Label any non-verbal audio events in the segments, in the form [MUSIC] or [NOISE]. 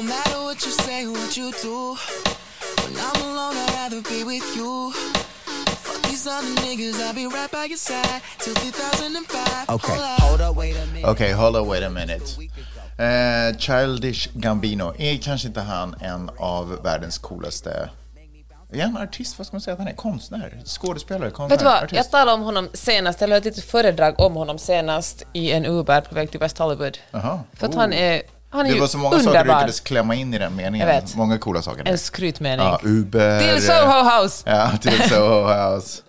No matter what you say, what you do. When I'm alone, I'd rather be with you. Fuck these other niggas, I'll be right by your side till 2005. Okay, Hold up. hold up, wait a minute. Okej, hold on, wait a minute. Eh, Childish Gambino, är kanske inte han en av världens coolaste... Är han artist? Vad ska man säga att han är? Konstnär? Skådespelare? Konstnär? Vet du vad, artist? jag talade om honom senast, eller ett litet föredrag om honom senast i en Uber på väg till West Hollywood. Jaha. För att Oh. han är, han är Det var så många saker du underbar. lyckades klämma in i den meningen. Jag vet. Många coola saker. där. En skrytmening. Ja, Uber. Till Soho House! Ja, till Soho House.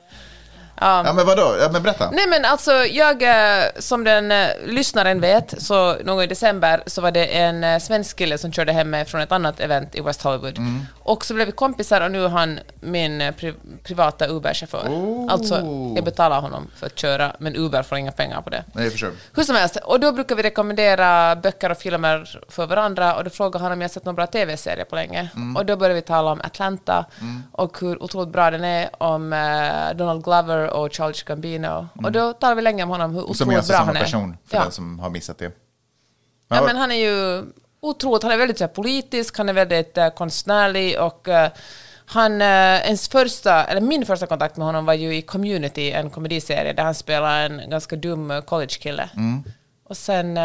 Ja. men vadå? Ja, men berätta. Nej men alltså, jag, eh, som den eh, lyssnaren vet, så någon gång i december så var det en eh, svensk kille som körde hem mig från ett annat event i West Hollywood. Mm. Och så blev vi kompisar och nu är han min eh, pri privata Uber-chaufför. Oh. Alltså, jag betalar honom för att köra, men Uber får inga pengar på det. Nej, jag förstår. Hur som helst, och då brukar vi rekommendera böcker och filmer för varandra och då frågade han om jag sett någon bra TV-serie på länge. Mm. Och då började vi tala om Atlanta och hur otroligt bra den är, om eh, Donald Glover och Charles Gambino. Och då talade vi länge om honom, hur Mm. Som är otroligt alltså bra samma han är. person, för ja. den som har missat det. ja, men han är ju otroligt, han är väldigt så här, politisk, han är väldigt uh, konstnärlig och eh, han, uh, ens första, eller min första kontakt med honom var ju i Community, en komediserie där han spelar en ganska dum college-kille. Mm. Och sen,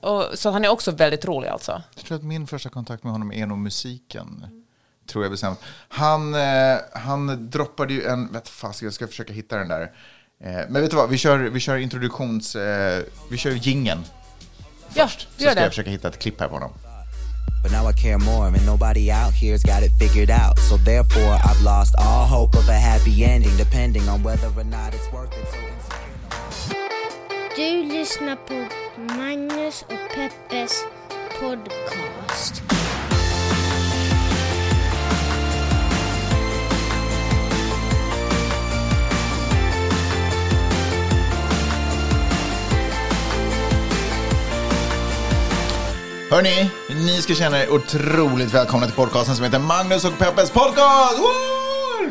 och, så han är också väldigt rolig alltså. Jag tror att min första kontakt med honom är nog musiken. Tror jag bestämt. Han, eh, han droppade ju en, vet fast jag ska försöka hitta den där. Eh, men vet du vad, vi kör, vi kör introduktions, eh, vi kör gingen Ja, först. Så ska jag det. försöka hitta ett klipp här på honom. But now I care more, and nobody out here's got it figured out. So therefore, I've lost all hope of a happy ending, depending on whether or not it's worth it. So. Du lyssnar på Magnus och Peppes podcast. Hörni, ni ska känna er otroligt välkomna till podcasten som heter Magnus och Peppes podcast! Woo!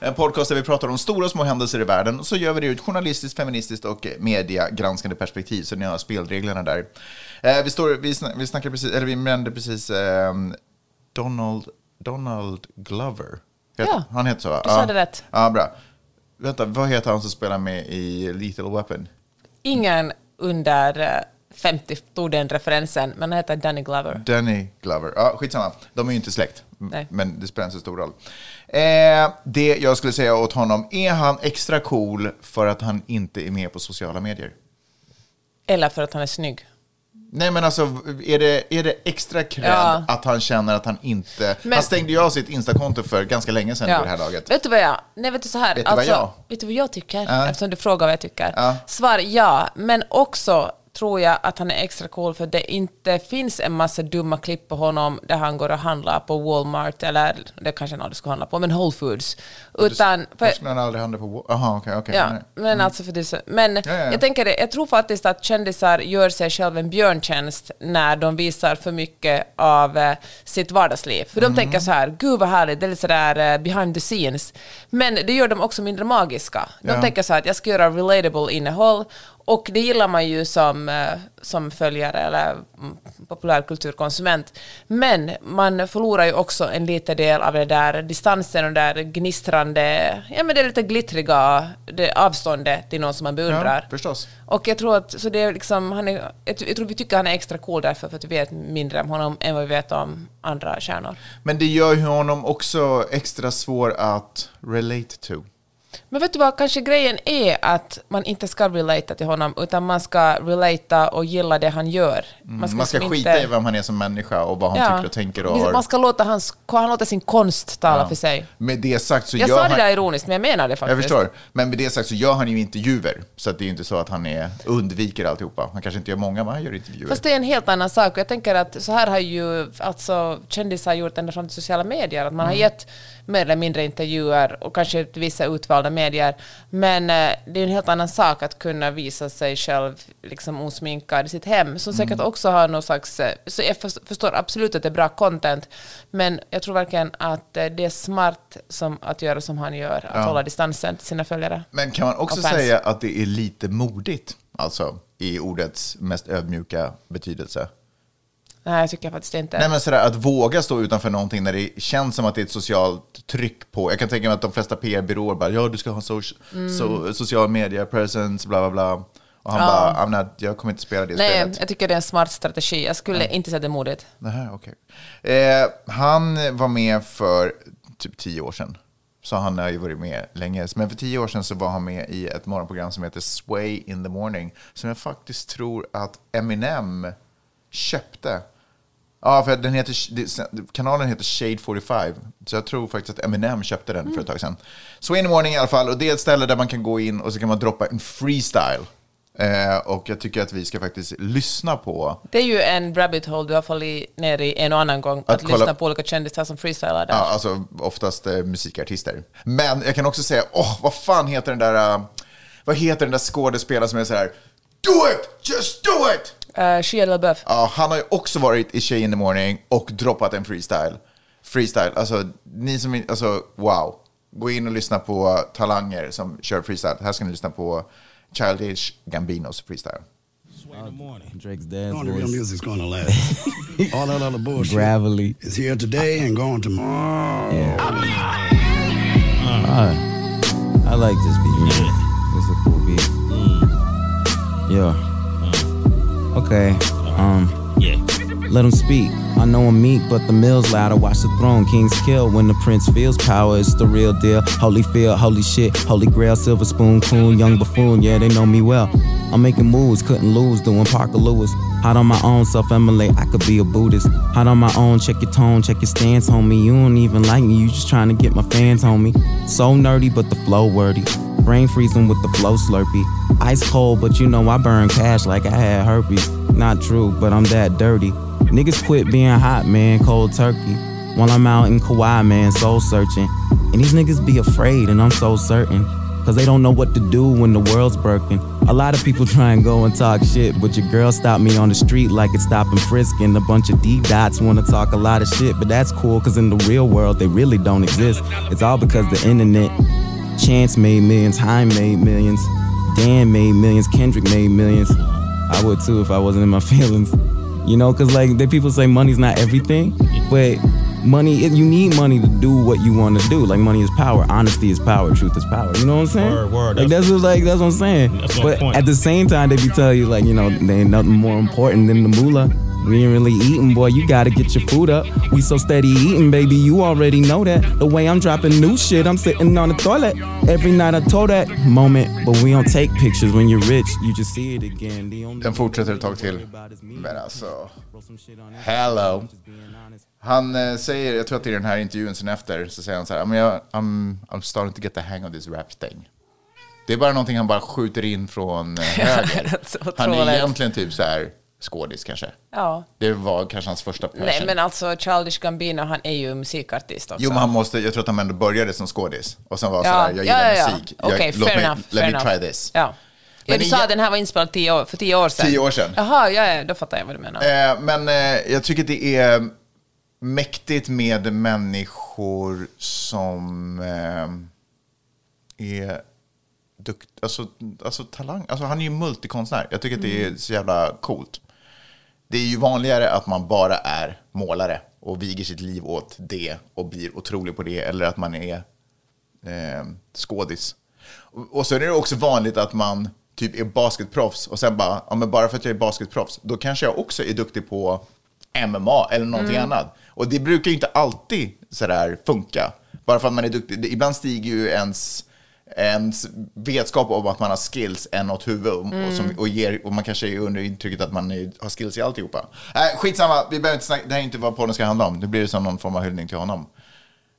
En podcast där vi pratar om stora och små händelser i världen och så gör vi det ur ett journalistiskt, feministiskt och mediagranskande perspektiv, så ni har spelreglerna där. Eh, vi, står, vi, sn- vi snackade precis, eller vi nämnde precis eh, Donald, Donald Glover. Heter, Ja, han heter så va? du sa det rätt. Ja, bra. Vänta, vad heter han som spelar med i Lethal Weapon? Ingen under eh, 50 tog den referensen, men han heter Danny Glover. Danny Glover. Ja, skitsamma. De är ju inte släkt. Nej. Men det spelar inte så stor roll. Eh, det jag skulle säga åt honom, är han extra cool för att han inte är med på sociala medier? Eller för att han är snygg. Nej men alltså, är det, är det extra cred Ja. att han känner att han inte... Men- Han stängde ju av sitt Instakonto för ganska länge sedan vid det här laget. Vet du vad jag... Nej, vet du så här. Vet du vad alltså, jag? Vet du vad jag tycker? Ja. Eftersom du frågar vad jag tycker. Ja. Svar ja, men också tror jag att han är extra cool för det inte finns en massa dumma klipp på honom där han går och handlar på Walmart eller det kanske någon du ska handla på, men Whole Foods. Utan... För... skulle han aldrig handla på... Jaha, okej, okej. Ja, nej. men alltså för det Men Ja, ja, ja. jag tänker det, jag tror faktiskt att kändisar gör sig själva en björntjänst när de visar för mycket av eh, sitt vardagsliv. För de Mm. tänker så här, gud vad härligt, det är lite sådär eh, behind the scenes. Men det gör dem också mindre magiska. De Ja. tänker så här att jag ska göra relatable innehåll och det gillar man ju som, eh, som följare eller populärkulturkonsument. Men man förlorar ju också en liten del av det där distansen och det där gnistrande, ja men det lite glittriga det avståndet till någon som man beundrar. Ja, förstås. Och jag tror att så det är liksom, han är, jag, tror vi tycker han är extra cool därför för att vi vet mindre om honom än vad vi vet om andra stjärnor. Men det gör ju honom också extra svår att relate to. Men vet du vad, kanske grejen är att man inte ska relata till honom, utan man ska relata och gilla det han gör. Mm, Man ska, liksom skita i vem han är som människa och vad han Ja. tycker och tänker. Och har... Man ska låta hans, han låter sin konst tala Ja. för sig. Med det sagt så Jag sa han... det där ironiskt, men jag menar det Jag faktiskt. förstår. Men med det sagt så gör han ju intervjuer. Så det är ju inte så att han är, undviker alltihopa. Han kanske inte gör många, men han gör intervjuer. Fast det är en helt annan sak. Jag tänker att så här har ju alltså, kändisar gjort ända fram till sociala medier. Att man har Mm. gett mer eller mindre intervjuer och kanske vissa utvalda medier. Men eh, det är en helt annan sak att kunna visa sig själv liksom osminkad i sitt hem. Som säkert Mm. också har någon slags... eh, Så jag förs- förstår absolut att det är bra content. Men jag tror verkligen att eh, det är smart som, att göra som han gör. Att Ja. hålla distansen till sina följare. Men kan man också säga att det är lite modigt? Alltså i ordets mest ödmjuka betydelse. Nej, jag tycker faktiskt inte. Nej, men sådär, att våga stå utanför någonting när det känns som att det är ett socialt tryck på. Jag kan tänka mig att de flesta PR-byråer bara, ja du ska ha so Mm. so social media presence, bla bla bla. Och han bara, I'm not, jag kommer inte spela det Nej, spelet. jag tycker det är en smart strategi. Jag skulle inte säga det modigt. Nähä, okej. Eh, han var med för typ tio år sedan. Så han har ju varit med länge. Men för tio år sedan så var han med i ett morgonprogram som heter Sway in the morning. Som jag faktiskt tror att Eminem köpte. Ja, för den heter, kanalen heter Shade 45. Så jag tror faktiskt att Eminem köpte den för ett tag sedan. The morning i alla fall. Och det är ett ställe där man kan gå in och så kan man droppa en freestyle. Eh, och jag tycker att vi ska faktiskt lyssna på Det är ju en rabbit hole du har fallit ner i en och annan gång. Att, Att kolla- lyssna på olika kändisar som freestylar där. Ja, alltså oftast eh, musikartister. Men jag kan också säga, åh, vad fan heter den där, eh, vad heter den där skådespelaren som är så här, do it, just do it! Uh, Shia LaBeouf. Ja, han har ju också varit i Tjej in the morning och droppat en freestyle. Freestyle, alltså ni som, in- alltså wow. Gå in och lyssna på talanger som kör freestyle. Här ska ni lyssna på Childish Gambinos freestyle. Drake's dad's Knowing the real voice. music's gonna last. [LAUGHS] All that other bullshit Gravelly. is here today and gone tomorrow. Alright. I like this beat. It's a cool beat. Yeah. Okay. Um. Yeah. Let him speak. I know I'm meek, but the mill's louder. Watch the throne, kings kill. When the prince feels power, it's the real deal. Holy feel, holy shit, holy grail, silver spoon, coon, young buffoon. Yeah, they know me well. I'm making moves, couldn't lose, doing Parker Lewis. Hot on my own, self emulate, I could be a Buddhist. Hot on my own, check your tone, check your stance, homie. You don't even like me, you just trying to get my fans, homie. So nerdy, but the flow wordy. Brain freezing with the flow slurpy. Ice cold, but you know I burn cash like I had herpes. Not true, but I'm that dirty. Niggas quit being hot, man, cold turkey. While I'm out in Kauai, man, soul searching. And these niggas be afraid, and I'm so certain. Cause they don't know what to do when the world's broken. A lot of people try and go and talk shit, but your girl stopped me on the street like it's stopping frisking. A bunch of deep dots wanna talk a lot of shit, but that's cool cause in the real world they really don't exist. It's all because the internet. Chance made millions, Time made millions, Dan made millions, Kendrick made millions. I would too if I wasn't in my [LAUGHS] feelings. You know, cause like the people say money's not everything, but money you need money to do what you want to do. Like money is power, honesty is power, truth is power. You know what I'm saying? Word, word. Like that's what, like that's what I'm saying. That's but point. at the same time, they be telling you like you know they ain't nothing more important than the moolah. We ain't really eating, boy. You gotta get your food up. We so steady eating, baby. You already know that. The way I'm dropping new shit, I'm sitting on the toilet every night. I told that moment, but we don't take pictures when you're rich. You just see it again. The only Den fortsätter ett tag till. Men alltså, hello. Han eh, säger, jag tror att det är den här intervjun sen efter, så säger han så här, jag, I'm, I'm starting to get the hang of this rap thing. Det är bara någonting han bara skjuter in från eh, [LAUGHS] höger. Han är egentligen typ så här skådis kanske. Ja. Det var kanske hans första passion. Nej, men alltså Childish Gambino, han är ju musikartist också. Jo, men han måste, jag tror att han ändå började som skådis. Och sen var så ja, här, jag gillar ja, ja, musik. ja. Okej, låt fair mig, enough. Let fair me enough. try this. Ja. Men ja, du sa att den här var inspelad tio år, för tio år sedan. Tio år sedan. Jaha, ja, ja, då fattar jag vad du menar. Eh, men eh, jag tycker det är mäktigt med människor som eh, är dukt, alltså, alltså talang. Alltså han är ju multikonstnär. Jag tycker att det är så jävla coolt. Det är ju vanligare att man bara är målare och viger sitt liv åt det och blir otrolig på det. Eller att man är eh, skådis. Och, och så är det också vanligt att man typ är basketproffs och sen bara, ja men bara för att jag är basketproffs, då kanske jag också är duktig på MMA eller någonting annat. Och det brukar ju inte alltid sådär funka. Bara för att man är duktig. Ibland stiger ju ens, ens vetskap om att man har skills än åt huvud och, och, som, och, ger, och man kanske är under intrycket att man är, har skills i alltihopa. Nej, skitsamma, vi behöver inte snacka, det här är inte vad podden ska handla om. Det blir som någon form av hyllning till honom.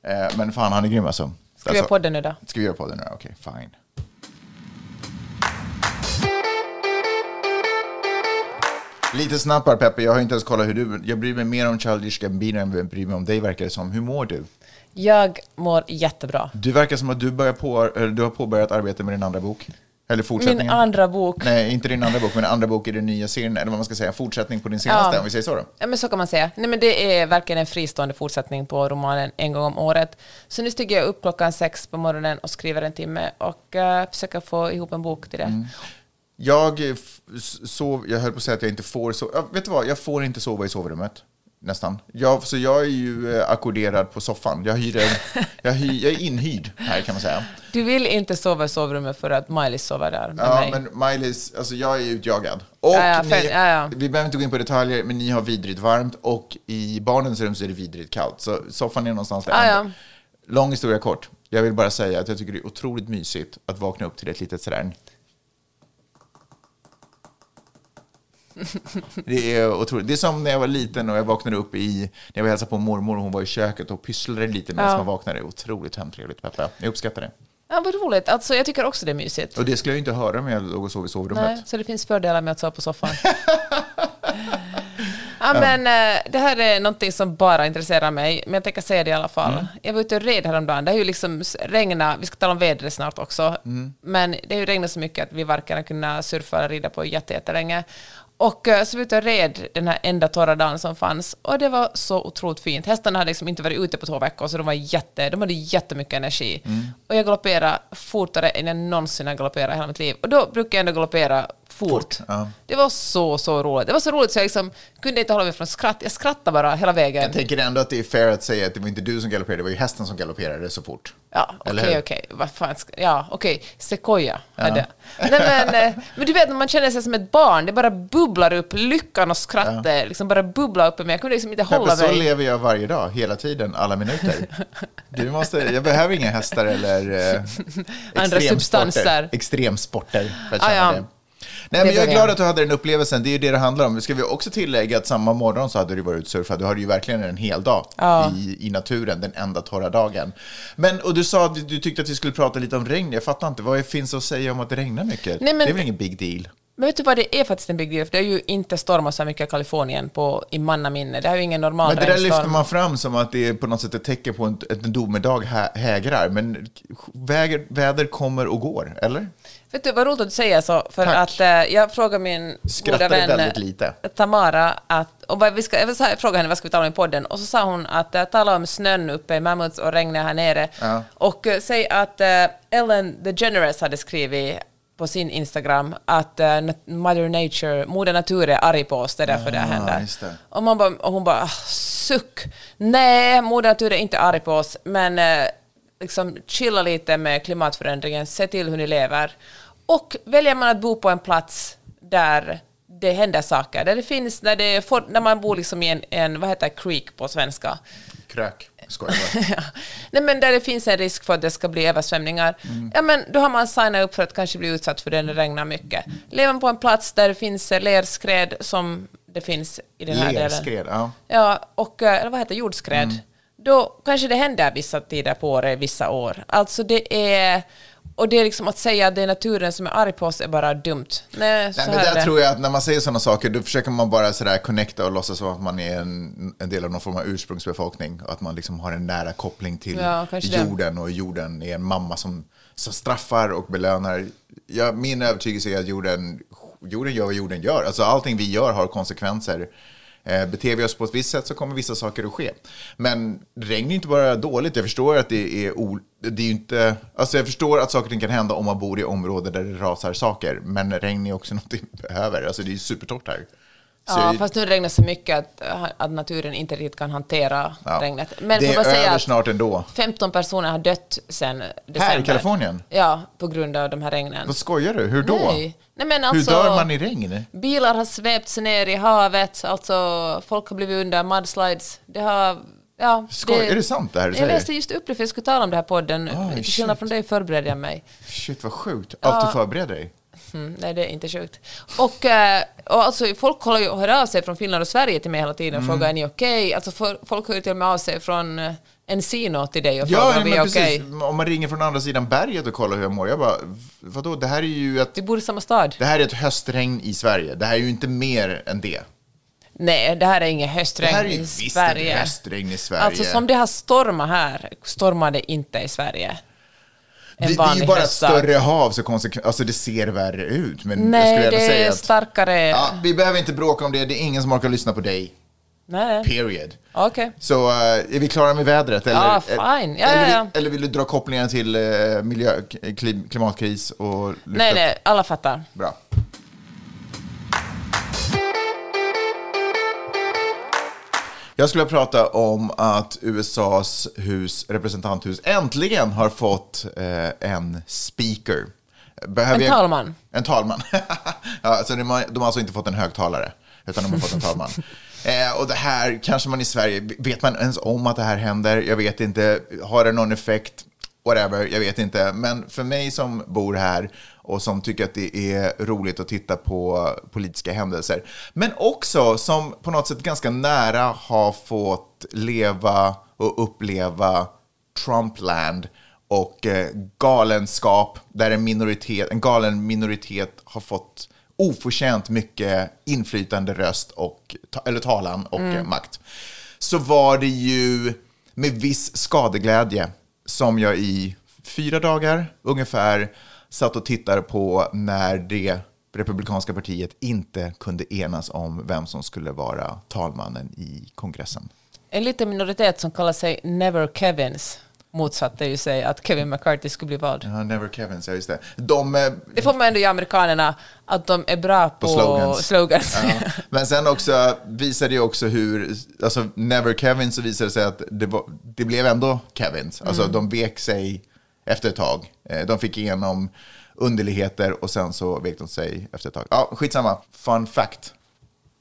Eh, men fan, han är grym alltså. Ska vi göra Alltså- podden nu då? Ska vi göra podden nu? Okej, fine. Lite snabbt bara Peppe, jag har inte ens kollat hur du... Jag bryr mig mer om Childish Gambino än jag bryr mig om dig verkar det som. Hur mår du? Jag mår jättebra. Du verkar som att du, börjar på, du har påbörjat arbete med din andra bok. Eller fortsättningen. Min andra bok. Nej, inte din andra bok, men andra bok i den nya serien, eller vad man ska säga, fortsättning på din senaste, Ja. om vi säger så då. Ja, men så kan man säga. Nej, men det är verkligen en fristående fortsättning på romanen En gång om året. Så nu stiger jag upp klockan sex på morgonen och skriver en timme och eh, försöker få ihop en bok till det. Jag eh, sov, jag höll på att säga att jag inte får sova. Vet du vad, jag får inte sova i sovrummet. Nästan. Jag, så jag är ju eh, ackorderad på soffan. Jag, hyr [LAUGHS] jag, hyr, jag är inhyrd här kan man säga. Du vill inte sova i sovrummet för att Miley sover där med Ja, mig. men Miley's, alltså jag är utjagad. Och Ja, ja, ni, ja, ja. vi behöver inte gå in på detaljer, men ni har vidrigt varmt och i barnens rum så är det vidrigt kallt. Så soffan är någonstans där. Ja. Lång historia kort. Jag vill bara säga att jag tycker det är otroligt mysigt att vakna upp till ett litet sådär. Det är otroligt. Det är som när jag var liten och jag vaknade upp i, när jag var hälsade på mormor och hon var i köket och pysslade lite medan Ja. man vaknade. Otroligt hemtrevligt, Peppe. Jag uppskattar det. Ja, vad roligt. Alltså, jag tycker också det är mysigt. Och det skulle jag inte höra om jag låg och sov i sovrummet. Nej, så det finns fördelar med att sova på soffan. [LAUGHS] ja, men eh, det här är någonting som bara intresserar mig, men jag tänker säga det i alla fall. Mm. Jag var ute och red häromdagen. Det har ju liksom regnat, vi ska tala om vädret snart också, Mm. men det har ju regnat så mycket att vi varken har kunnat surfa eller rida på jätte- jättelänge. Och eh, så var ute och red den här enda torra dagen som fanns och det var så otroligt fint. Hästarna hade liksom inte varit ute på två veckor så de, var jätte, de hade jättemycket energi. Mm. Och jag galopperade fortare än jag någonsin har galopperat i hela mitt liv. Och då brukar jag ändå galoppera fort. ja. Det var så, så roligt. Det var så roligt så jag liksom kunde inte hålla mig från skratt. Jag skrattade bara hela vägen. Jag tänker ändå att det är fair att säga att det var inte du som galopperade, det var ju hästen som galopperade så fort. Ja, okej, okej. Vad fan ska... Ja, okej. Sequoia hade Nej, men, eh, men du vet när man känner sig som ett barn, det bara bubblar upp, lyckan och skrattet liksom bara bubblar upp i mig. Jag kunde liksom inte hålla så mig. lever jag varje dag, hela tiden, alla minuter. Du måste, jag behöver inga hästar eller eh, [LAUGHS] extremsporter- substanser. extremsporter för att Ah, känna ja. det. Nej, men jag är glad att du hade den upplevelsen, det är ju det det handlar om. Ska vi också tillägga att samma morgon så hade du varit surfat, du hade ju verkligen en hel dag Ja. i, i naturen, den enda torra dagen. Men, och du sa att du, tyckte att vi skulle prata lite om regn, jag fattar inte, vad finns att säga om att det regnar mycket? Nej, men- Det är väl ingen big deal? Men vet du vad, det är faktiskt en big deal, för det har ju inte stormat så mycket i Kalifornien på, i mannaminne. Det har ju ingen normal Men det där regnstorm. lyfter man fram som att det är på något sätt ett tecken på en, att en domedag hä, hägrar. Men väger, väder kommer och går, eller? Vet du vad roligt att du säger så, för Tack. att eh, jag frågar min goda vän väldigt lite. eh, Tamara att, och vad vi ska, jag vill säga- fråga henne vad ska vi tala om i podden, och så sa hon att uh, tala om snön uppe i Mammoth och regnet här nere. Ja. Och uh, säg att eh, Ellen DeGeneres hade skrivit på sin Instagram att eh, nat- Mother Nature, Moder Natur är arg på oss, det är därför det här Ah, händer. just det. Och, man bara, och hon bara, ah, suck. Nej, Moder Natur är inte arg på oss, men eh, liksom chilla lite med klimatförändringen, se till hur ni lever. Och väljer man att bo på en plats där det händer saker, där det finns, där, det, får, när man bor liksom i en, en, vad heter creek på svenska? Krök. [LAUGHS] Ja. Nej, men där det finns en risk för att det ska bli översvämningar, Mm. ja, men då har man signat upp för att kanske bli utsatt för det när det regnar mycket. Lever man på en plats där det finns lerskred som det finns i den här delen. Lerskred, ja. Ja, och eh, eller vad heter jordskred. Mm. Då kanske det händer vissa tider på året, vissa år. Alltså det är... Och det är liksom att säga att det är naturen som är arg på oss är bara dumt. Nej, så Nej, men där det. tror jag att när man säger sådana saker, då försöker man bara sådär connecta och låtsas som att man är en, en del av någon form av ursprungsbefolkning. Och att man liksom har en nära koppling till Ja, kanske det. jorden och jorden är en mamma som, som straffar och belönar. Ja, min övertygelse är att jorden, jorden gör vad jorden gör. Alltså allting vi gör har konsekvenser. Eh, beter vi oss på ett visst sätt så kommer vissa saker att ske. Men regn är inte bara dåligt. Jag förstår att det är, o, det är ju inte... Alltså jag förstår att saker och ting kan hända om man bor i områden där det rasar saker. Men regn är också [LAUGHS] något vi behöver. Alltså det är ju supertorrt här. Ja, jag- fast nu regnar så mycket att, att naturen inte riktigt kan hantera ja. regnet. Men det är säga över snart ändå. 15 personer har dött sen december. Här i Kalifornien? Ja, på grund av de här regnen. Vad skojar du? Hur då? Nej. Nej, men alltså, Hur dör man i regn? Bilar har svepts ner i havet, alltså folk har blivit under mudslides. Det har... Ja, Skoj, är det sant det här du Jag säger? läste just upp det för jag skulle tala om det här podden. Oj, Till skillnad från dig förberedde jag mig. Shit vad sjukt. Alltid förbered dig. Mm, nej, det är inte sjukt. Och, eh, och alltså, folk håller ju, hör av sig från Finland och Sverige till mig hela tiden och Mm. frågar är ni okej? Alltså, för, folk hör ju till och med av sig från eh, Encino till dig och Ja, frågar om vi är okej. Om man ringer från andra sidan berget och kollar hur jag mår. Jag bara, vadå? Det här är ju ett, Vi bor i samma stad. det här är ett höstregn i Sverige. Det här är ju inte mer än det. Nej, det här är inget Det höstregn här är ju i visst Sverige. ett höstregn i Sverige. Alltså som det har stormat här, stormar det inte i Sverige. En det, det är vanlig ju bara ett större hav, så konsekven- alltså det ser värre ut. Men jag Nej, skulle ändå det säga är att, starkare... ja, vi behöver inte bråka om det. Det är ingen som orkar lyssna på dig. Nej. Period. Okej. Så eh, är vi klara med vädret? Eller, Ja, fine. Ja, eller, ja, ja. Vill, eller vill du dra kopplingar till eh, miljö, klim, klimatkris och... Nej, nej, alla fattar. Bra. Jag skulle prata om att USAs hus, representanthus äntligen har fått eh, en speaker. Behöver En jag- talman. En talman. [LAUGHS] ja, så de, har, de har alltså inte fått en högtalare, utan de har fått en talman. [LAUGHS] eh, och det här kanske man i Sverige, vet man ens om att det här händer? Jag vet inte. Har det någon effekt? Whatever, jag vet inte. Men för mig som bor här och som tycker att det är roligt att titta på politiska händelser, men också som på något sätt ganska nära har fått leva och uppleva Trumpland och eh, galenskap där en, minoritet, en galen minoritet har fått oförtjänt mycket inflytande, röst och, eller talan och eh, makt. Så var det ju med viss skadeglädje som jag i fyra dagar ungefär satt och tittade på när det republikanska partiet inte kunde enas om vem som skulle vara talmannen i kongressen. En liten minoritet som kallar sig Never Kevins motsatte ju sig att Kevin McCarthy skulle bli vald. Ja, Never Kevins, ja just det. De, eh, Det får man ändå ge amerikanerna, att de är bra på, På slogans. slogans. Ja. Men sen också visade det också hur, alltså Never Kevin så visade det sig att det, var, det blev ändå Kevins. Alltså de vek sig efter ett tag. Eh, De fick igenom underligheter och sen så vek de sig efter ett tag. Ja, skitsamma. Fun fact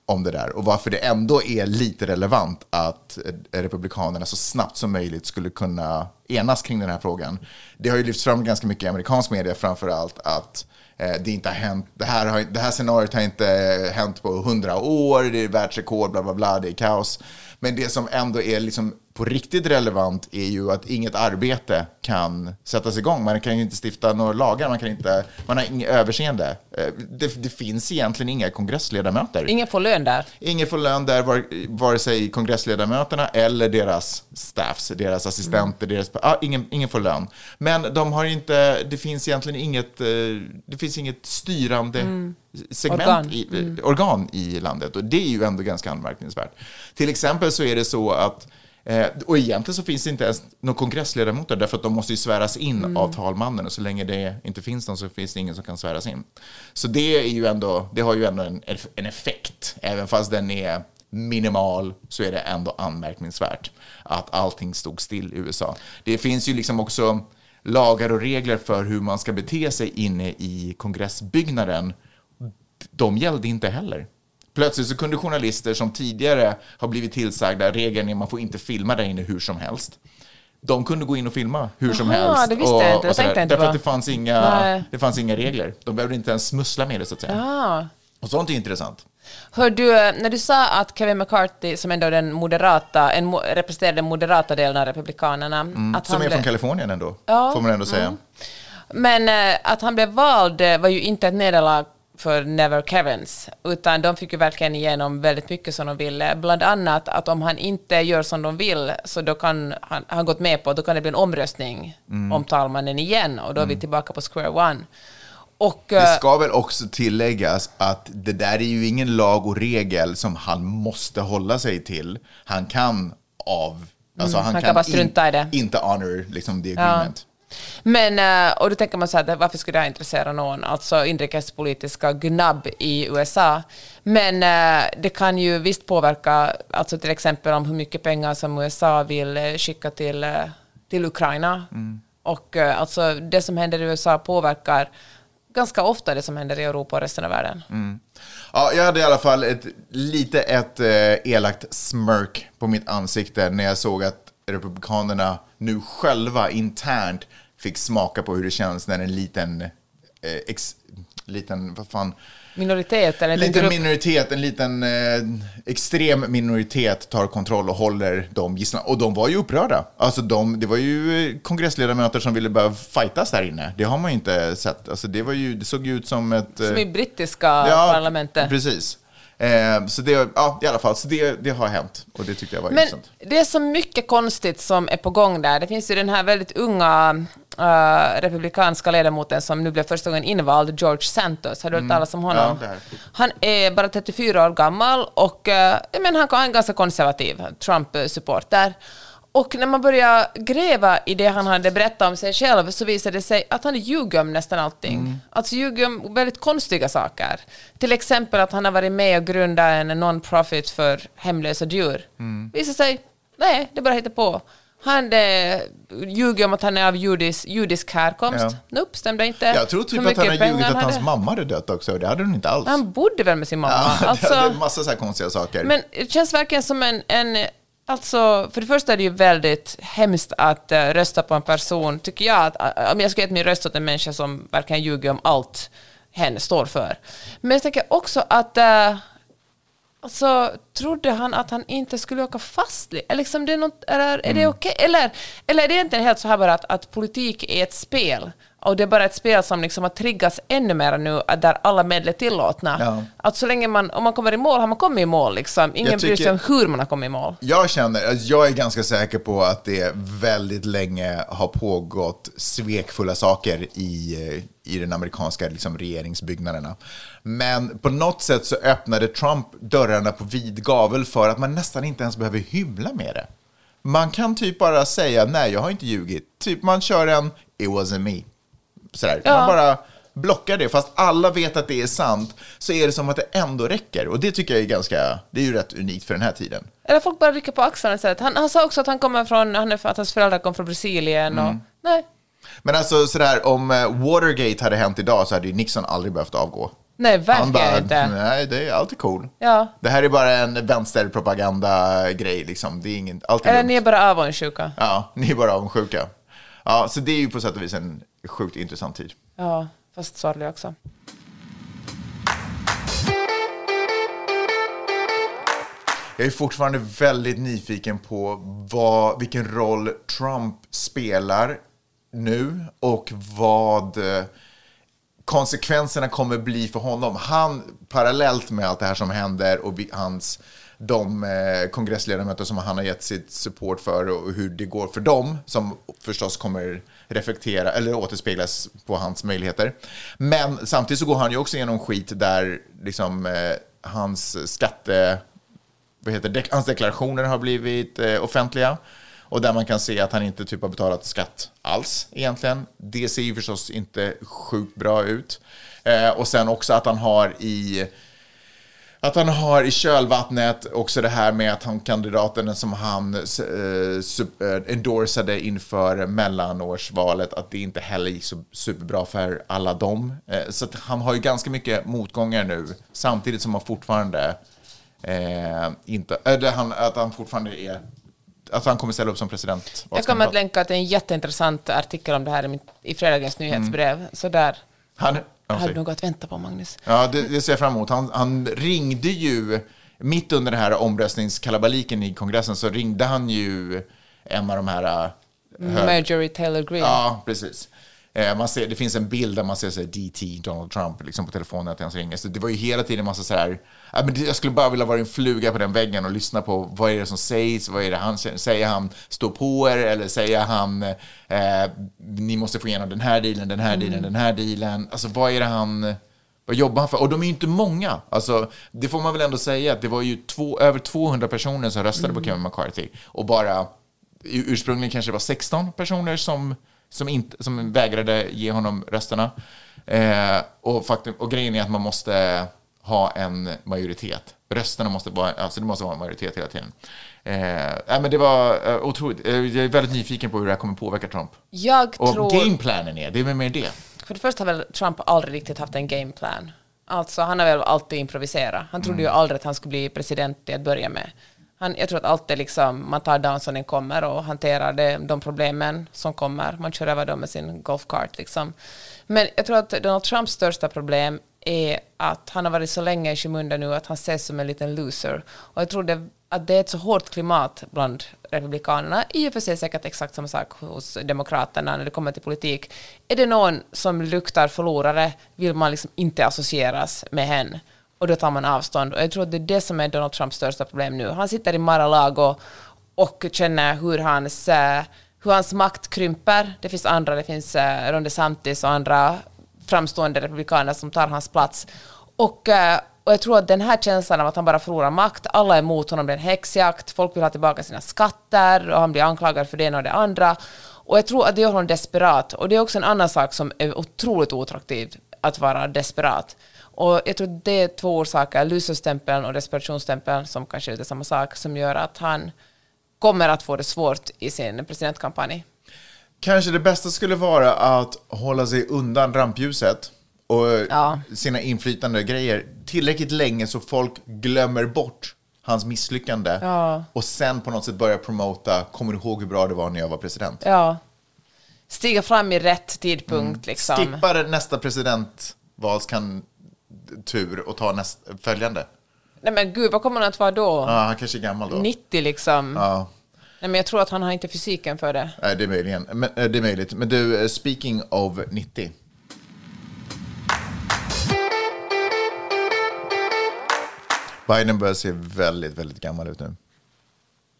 om det där och varför det ändå är lite relevant att eh, Republikanerna så snabbt som möjligt skulle kunna enas kring den här frågan. Det har ju lyfts fram ganska mycket i amerikansk media framför allt att eh, det inte har hänt, det här, har, det här scenariot har inte hänt på hundra år, det är världsrekord, bla bla bla, det är kaos. Men det som ändå är liksom på riktigt relevant är ju att inget arbete kan sättas igång. Man kan ju inte stifta några lagar, man, kan inte, man har inget överseende. Eh, Det, det finns egentligen inga kongressledamöter. Ingen får lön där. Ingen får lön där, var, vare sig kongressledamöterna eller deras staffs, deras assistenter, deras, ah, ingen, ingen får lön. Men de har inte, det finns egentligen inget, eh, det finns inget styrande segment, Organ. I, eh, organ i landet. Och det är ju ändå ganska anmärkningsvärt. Till exempel så är det så att Eh, och egentligen så finns det inte ens några kongressledamöter därför att de måste ju sväras in av talmannen och så länge det inte finns någon så finns det ingen som kan sväras in. Så det, är ju ändå, det har ju ändå en, en effekt, även fast den är minimal så är det ändå anmärkningsvärt att allting stod still i USA. Det finns ju liksom också lagar och regler för hur man ska bete sig inne i kongressbyggnaden. De gällde inte heller. Plötsligt så kunde journalister som tidigare har blivit tillsagda regeln är att man får inte filma där inne hur som helst. De kunde gå in och filma hur som Jaha, helst. det visste jag inte. Tänkte jag inte Därför att det fanns, inga, Nej. det fanns inga regler. De behövde inte ens smussla med det så att säga. Ah. Och sånt är intressant. Hör du, när du sa att Kevin McCarthy, som ändå den moderata, en, representerar den moderata delen av Republikanerna, att Mm. Som han är från Kalifornien ändå, Ja, får man ändå säga. Men eh, att han blev vald eh, var ju inte ett nederlag för Never Kevins, utan de fick ju verkligen igenom väldigt mycket som de ville. Bland annat att om han inte gör som de vill, så då kan han har gått med på, då kan det bli en omröstning Mm. om talmannen igen, och då är vi tillbaka på square one. Och, Det eh, ska väl också tilläggas att det där är ju ingen lag och regel som han måste hålla sig till. Han kan av... Alltså han, Mm, han kan bara strunta i det. Inte honor liksom the agreement. Men, eh, och då tänker man så här, varför skulle det här intressera någon? Alltså inrikespolitiska gnabb i USA. Men eh, det kan ju visst påverka, alltså till exempel om hur mycket pengar som USA vill eh, skicka till, till Ukraina. Och eh, alltså det som händer i USA påverkar ganska ofta det som händer i Europa och resten av världen. Ja, jag hade i alla fall ett, lite ett eh, elakt smirk på mitt ansikte när jag såg att Republikanerna nu själva internt fick smaka på hur det känns när en liten, eh, ex, liten, vad fan, Minoritet eller en en liten grupp. minoritet, en liten eh, extrem minoritet tar kontroll och håller dem gisslan. Och de var ju upprörda. Alltså de, det var ju eh, kongressledamöter som ville börja fightas där inne. Det har man ju inte sett. Alltså det, var ju, det såg ju ut som ett... eh, Som i brittiska parlamentet. Precis. Eh, så det, ja, i alla fall, så det, det har hänt och det tyckte jag var Men intressant. det är så mycket konstigt som är på gång där. Det finns ju den här väldigt unga eh, republikanska ledamoten som nu blev första gången invald, George Santos. Har du hört talas om honom? Mm. Ja. Han är bara 34 år gammal och uh, men han är ganska konservativ Trump-supporter. Och när man börjar gräva i det han hade berättat om sig själv så visade det sig att han ljuger om nästan allting. Mm. Alltså ljuger om väldigt konstiga saker. Till exempel att han har varit med och grundat en non-profit för hemlösa djur. Mm. Visar sig, nej, det bara hittar på. Han eh, ljuger om att han är av judisk, judisk härkomst. Ja. Nope, stämde inte. Jag tror typ att han har ljugit att han hans hade. mamma hade dött också. Det hade hon inte alls. Han bodde väl med sin mamma? Ja, [LAUGHS] alltså, det är en massa så här konstiga saker. men det känns verkligen som en, en... Alltså, för det första är det ju väldigt hemskt att eh, rösta på en person, tycker jag. Att, eh, om jag skulle ge min röst åt en människa som verkligen ljuger om allt hen står för. Men jag tänker också att... Uh, alltså, trodde han att han inte skulle åka fast? Liksom det är, något, eller, är Mm. det okej? Eller, eller är det egentligen helt så här bara att, att politik är ett spel? Och det är bara ett spel som liksom har triggats ännu mer nu, där alla medel är tillåtna. Ja. Att så länge man, om man kommer i mål har man kommit i mål. Liksom. Ingen Jag bryr sig tycker- om hur man har kommit i mål. Jag känner, jag är ganska säker på att det väldigt länge har pågått svekfulla saker i, eh, i den amerikanska liksom, regeringsbyggnaderna. Men på något sätt så öppnade Trump dörrarna på vid gavel för att man nästan inte ens behöver hymla med det. Man kan typ bara säga nej, jag har inte ljugit. Typ man kör en it wasn't me. Sådär. Ja. Man bara blockar det. Fast alla vet att det är sant så är det som att det ändå räcker. Och det tycker jag är ganska, det är ju rätt unikt för den här tiden. Eller folk bara rycker på axlarna istället. Han, han sa också att han kommer från, han är, att hans föräldrar kom från Brasilien och... Mm. Nej. Men alltså sådär, om eh, Watergate hade hänt idag så hade ju Nixon aldrig behövt avgå. Nej, verkligen bara, inte. nej, det är alltid cool. Ja. Det här är bara en vänsterpropaganda-grej, liksom. Det är ingen, allt är Eller lugnt. ni är bara avundsjuka. Ja, ni är bara avundsjuka. Ja, så det är ju på sätt och vis en sjukt intressant tid. Ja, fast sorglig också. Jag är fortfarande väldigt nyfiken på vad, vilken roll Trump spelar nu och vad eh, konsekvenserna kommer bli för honom. Han, parallellt med allt det här som händer och hans, de eh, kongressledamöter som han har gett sitt support för och hur det går för dem, som förstås kommer reflektera eller återspeglas på hans möjligheter. Men samtidigt så går han ju också igenom skit där liksom eh, hans skatte vad heter, det, hans deklarationer har blivit eh, offentliga och där man kan se att han inte typ har betalat skatt alls egentligen. Det ser ju förstås inte sjukt bra ut. Eh, och sen också att han har i att han har i kölvattnet också det här med att han kandidaten som han eh, eh, endorsade inför mellanårsvalet, att det inte heller gick så superbra för alla dem. Eh, så att han har ju ganska mycket motgångar nu, samtidigt som han fortfarande eh, inte, eller han, att han fortfarande är, att han kommer ställa upp som president. Jag kommer att länka till en jätteintressant artikel om det här i, i fredagens nyhetsbrev. Så där Han, ja, har säg. du något att vänta på, Magnus. Ja, det, det ser jag fram emot. Han, han ringde ju, mitt under den här omröstningskalabaliken i kongressen, så ringde han ju en av de här... äh, hög- Marjorie Taylor Greene. Ja, precis. Eh, Man ser, det finns en bild där man ser så här, DT, Donald Trump, liksom på telefonen att han ringer. Så det var ju hela tiden en massa så här, jag skulle bara vilja vara en fluga på den väggen och lyssna på vad är det som sägs, vad är det han säger, säger han stå på er eller säger han eh, ni måste få igenom den här dealen, den här dealen, den här dealen. Alltså vad är det han, vad jobbar han för? Och de är ju inte många. Alltså, det får man väl ändå säga att det var ju två, över 200 personer som röstade på Kevin McCarthy och bara ursprungligen kanske det var 16 personer som, som, inte, som vägrade ge honom rösterna. Eh, och, faktum, och grejen är att man måste ha en majoritet. Rösterna måste vara, alltså det måste vara en majoritet hela tiden. Eh, men det var eh, otroligt. Eh, jag är väldigt nyfiken på hur det här kommer påverka Trump. Jag Och tror... gameplanen är, det är väl mer det. För det första har väl Trump aldrig riktigt haft en gameplan. Alltså han har väl alltid improviserat. Han trodde ju aldrig att han skulle bli president till att börja med. Han, jag tror att allt är liksom, man tar dagen som den kommer och hanterar det, de problemen som kommer. Man kör över dem med sin golfkart liksom. Men jag tror att Donald Trumps största problem är att han har varit så länge i skymundan nu att han ses som en liten loser. Och jag tror det, att det är ett så hårt klimat bland republikanerna, i och för sig säkert exakt samma sak hos demokraterna när det kommer till politik. Är det någon som luktar förlorare vill man liksom inte associeras med henne. Och då tar man avstånd. Och jag tror att det är det som är Donald Trumps största problem nu. Han sitter i Mar-a-Lago och känner hur hans, eh, hur hans makt krymper. Det finns andra, det finns eh, Ron DeSantis och andra framstående republikaner som tar hans plats. Och, eh, och jag tror att den här känslan av att han bara förlorar makt, alla är emot honom, det är en häxjakt, folk vill ha tillbaka sina skatter och han blir anklagad för det ena och det andra. Och jag tror att det gör honom desperat. Och det är också en annan sak som är otroligt oattraktiv, att vara desperat. Och jag tror det är två orsaker, loserstämpeln och desperationsstämpeln, som kanske är lite samma sak, som gör att han kommer att få det svårt i sin presidentkampanj. Kanske det bästa skulle vara att hålla sig undan rampljuset och Ja. sina inflytande grejer tillräckligt länge så folk glömmer bort hans misslyckande Ja. och sen på något sätt börja promota, kommer du ihåg hur bra det var när jag var president? Ja. Stiga fram i rätt tidpunkt liksom. Skippa nästa presidentvalstur och ta näst, följande. Nej men gud, vad kommer han att vara då? Ja, han kanske är gammal då. 90 liksom. Ja, Nej men jag tror att han har inte fysiken för det. nej, det är möjligen. Men, eh, det är möjligt. Men du, eh, speaking of 90. Biden börjar se väldigt, väldigt gammal ut nu.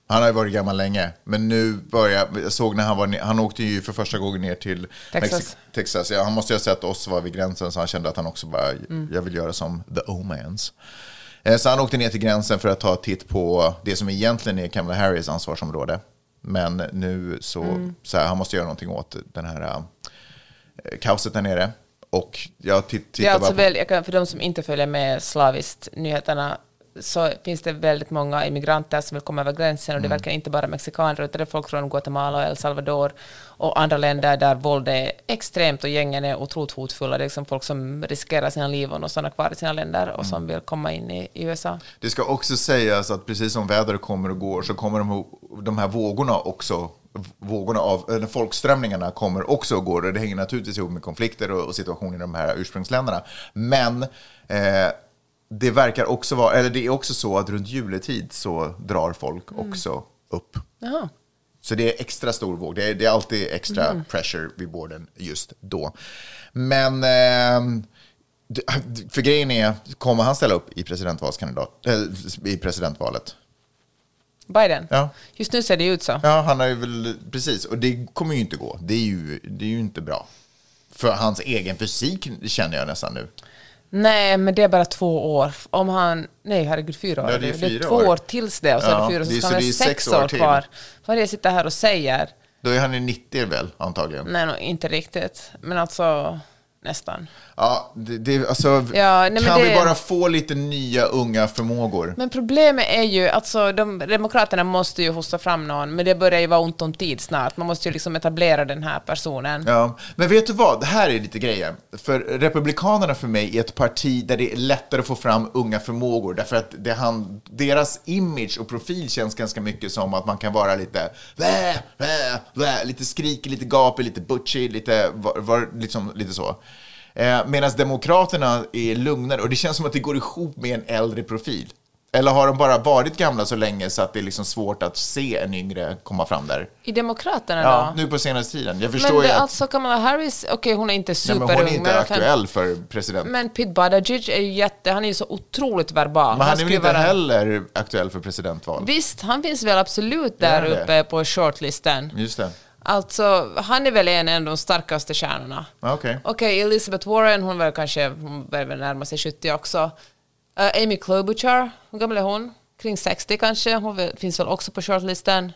Han har ju varit gammal länge, men nu börjar, jag såg när han var han åkte ju för första gången ner till Texas. Mexi- Texas. Ja, han måste ju ha sett oss vara vid gränsen, så han kände att han också bara, jag vill göra som the Omans. Eh, Så han åkte ner till gränsen för att ta titt på det som egentligen är Kamala Harris ansvarsområde. Men nu så, så här, han måste göra någonting åt den här eh, kaoset där nere. Och jag titt, Det är tittar alltså väl, jag kan, för de som inte följer med slaviskt nyheterna så finns det väldigt många immigranter som vill komma över gränsen och det Mm. verkar inte bara mexikaner utan det är folk från Guatemala och El Salvador och andra länder där våld är extremt och gängen är otroligt hotfulla. Det är liksom folk som riskerar sina liv och stannar kvar i sina länder och som vill komma in i, i USA. Det ska också sägas att precis som vädret kommer och går så kommer de, de här vågorna också, vågorna av, eller folkströmningarna kommer också går. Och det hänger naturligtvis ihop med konflikter och, och situationer i de här ursprungsländerna. Men eh, det verkar också vara, eller det är också så att runt juletid så drar folk också upp. Jaha. Så det är extra stor våg. Det är, det är alltid extra pressure vid borden just då. Men det- för grejen är, kommer han ställa upp i, presidentvalskandidat, äh, i presidentvalet? Biden? Ja. Just nu ser det ut så. Ja, han har ju väl, precis. Och det kommer ju inte gå. Det är ju, det är ju inte bra. För hans egen fysik känner jag nästan nu. Nej, men det är bara två år. Om han... Nej, herregud, fyra år. Ja, det är det är fyra två år. år tills det och så är Ja, det fyra, så det är- ska han det ha är sex år år kvar. Vad är det jag sitter här och säger? Då är han ju 90 väl, antagligen. Nej, no, inte riktigt. Men alltså, nästan. Ja, det, det, alltså, Ja, nej, kan vi det- bara få lite nya unga förmågor? Men problemet är ju, alltså de demokraterna måste ju hosta fram någon, men det börjar ju vara ont om tid snart. Man måste ju liksom etablera den här personen. Ja, men vet du vad? Det här är lite grejen. För Republikanerna för mig är ett parti där det är lättare att få fram unga förmågor. Därför att det han, deras image och profil känns ganska mycket som att man kan vara lite vä, vä, vä, lite skrikig, lite gapig, lite butchig, lite, var, var, liksom, lite så. Eh, Medan Demokraterna är lugnare och det känns som att det går ihop med en äldre profil. Eller har de bara varit gamla så länge så att det är liksom svårt att se en yngre komma fram där? I Demokraterna Ja, då? nu på senaste tiden. Jag förstår Men det, ju att alltså Kamala Harris, okej hon är inte superung. men hon är inte kan- aktuell för president. Men Pete Buttigieg är ju jätte, han är ju så otroligt verbal. Men han är väl inte vara- heller aktuell för presidentval? Visst, han finns väl absolut där uppe på shortlisten. Just det. Alltså, han är väl en av de starkaste stjärnorna. Ja, Okej. Okej, Elizabeth Warren, hon var kanske, hon börjar väl närma sig 70 också. Eh, Amy Klobuchar, hur gammal är hon? Kring 60 kanske, hon finns väl också på shortlisten.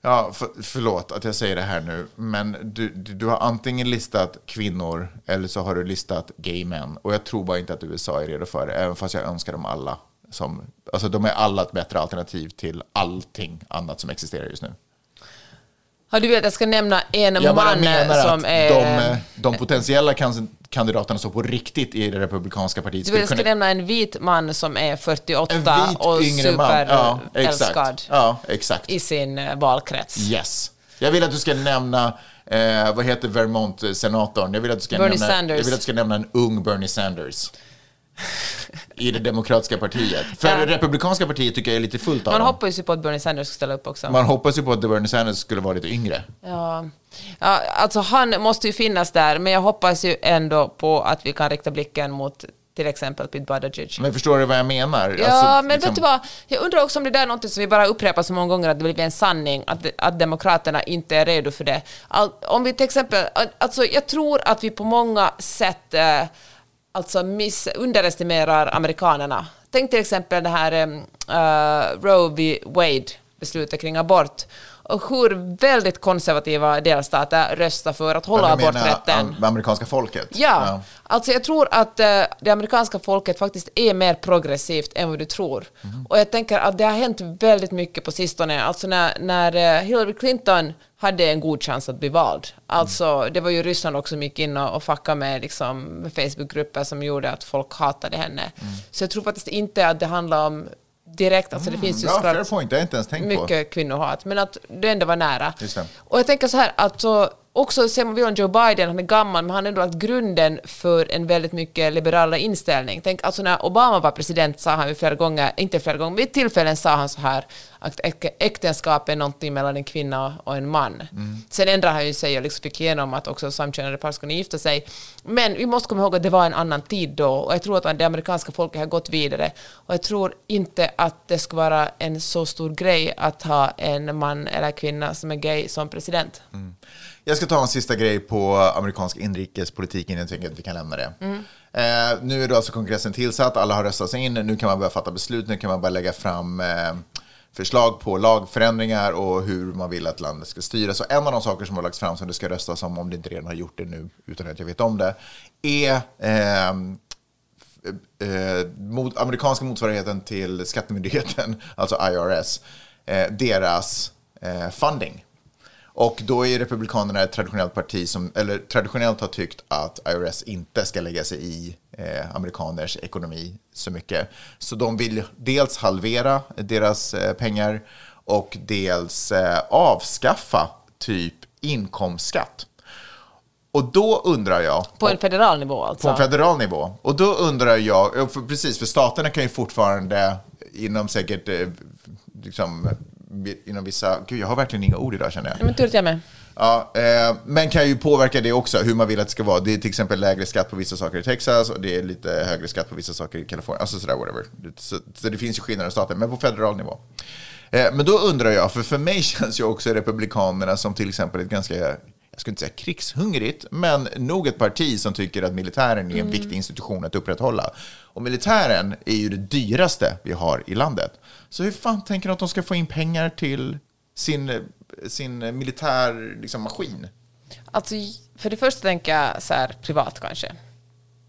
Ja, för, förlåt att jag säger det här nu, men du, du, du har antingen listat kvinnor eller så har du listat gay män. Och jag tror bara inte att USA är redo för det, även fast jag önskar dem alla. Som, alltså de är alla ett bättre alternativ till allting annat som existerar just nu. Har du vet jag ska nämna en Jag man menar som är... de, eh, de potentiella kan- kandidaterna som på riktigt i det republikanska partiet Du vet, jag ska kunna... nämna en vit man som är 48 En vit och. Ja, superälskad exakt. Ja, exakt. i sin eh, valkrets. Yes. Jag vill att du ska nämna, eh, vad heter Vermont-senatorn? Jag vill att du ska Bernie nämna, Sanders. Jag vill att du ska nämna en ung Bernie Sanders. I det demokratiska partiet. För Ja. det republikanska partiet tycker jag är lite fullt av Man dem. hoppas ju på att Bernie Sanders ska ställa upp också. Man hoppas ju på att Bernie Sanders skulle vara lite yngre. Ja. ja, alltså han måste ju finnas där, men jag hoppas ju ändå på att vi kan rikta blicken mot till exempel Pete Buttigieg. Men förstår du vad jag menar? Ja, Alltså, men liksom- vet du vad? Jag undrar också om det där är något som vi bara upprepar så många gånger att det blir en sanning, att, att Demokraterna inte är redo för det. All, om vi till exempel, alltså jag tror att vi på många sätt eh, alltså miss, underestimerar amerikanerna. Tänk till exempel det här uh, Roe v. Wade beslutet kring abort och hur väldigt konservativa delstater röstar för att hålla Ja, aborträtten. am- amerikanska folket? Ja, alltså jag tror att eh, det amerikanska folket faktiskt är mer progressivt än vad du tror. Mhm. Och jag tänker att det har hänt väldigt mycket på sistone. Alltså när, när eh, Hillary Clinton hade en god chans att bli vald. Alltså det var ju Ryssland också som gick in och, och fuckade med, liksom, Facebookgrupper som gjorde att folk hatade henne. Mm. Så jag tror faktiskt inte att det handlar om direkt, alltså det finns ju Bra, fair point. Jag inte ens tänkt på. mycket kvinnohat, men att det ändå var nära. Och jag tänker så här, att så, också ser man Joe Biden, han är gammal, men han har ändå lagt grunden för en väldigt mycket liberalare inställning. Tänk, alltså när Obama var president sa han ju flera gånger, inte flera gånger, vid tillfällen sa han så här att äk- äktenskap är någonting mellan en kvinna och en man. Sen ändrade han ju sig och liksom fick igenom att också samkönade par skulle gifta sig. Men vi måste komma ihåg att det var en annan tid då och jag tror att det amerikanska folket har gått vidare och jag tror inte att det ska vara en så stor grej att ha en man eller kvinna som är gay som president. Jag ska ta en sista grej på amerikansk inrikespolitik innan jag tänker att vi kan lämna det. Eh, nu är då alltså kongressen tillsatt, alla har röstat sig in, nu kan man börja fatta beslut, nu kan man börja lägga fram eh, förslag på lagförändringar och hur man vill att landet ska styras. Och en av de saker som har lagts fram som det ska röstas om, om det inte redan har gjort det nu utan att jag vet om det, är ehm, eh, mot, amerikanska motsvarigheten till skattemyndigheten, [LAUGHS] alltså IRS, eh, deras eh, funding. Och då är Republikanerna ett traditionellt parti som, eller traditionellt har tyckt att IRS inte ska lägga sig i eh, amerikaners ekonomi så mycket. Så de vill dels halvera deras eh, pengar och dels eh, avskaffa typ inkomstskatt. Och då undrar jag... På en federal nivå alltså. På en federal nivå. Och då undrar jag, för, precis, för staterna kan ju fortfarande inom säkert, eh, liksom, inom vissa, gud jag har verkligen inga ord idag känner jag. Men tur att jag med. Ja, eh, men kan ju påverka det också, hur man vill att det ska vara. Det är till exempel lägre skatt på vissa saker i Texas och det är lite högre skatt på vissa saker i Kalifornien. Alltså sådär, whatever. Så, så det finns ju skillnader i staten, men på federal nivå. Eh, men då undrar jag, för för mig [LAUGHS] känns ju också Republikanerna som till exempel ett ganska, jag skulle inte säga krigshungrigt, men nog ett parti som tycker att militären är en viktig institution att upprätthålla. Och militären är ju det dyraste vi har i landet. Så hur fan tänker de att de ska få in pengar till sin, sin militär liksom, maskin? Alltså, för det första tänker jag så här, privat kanske.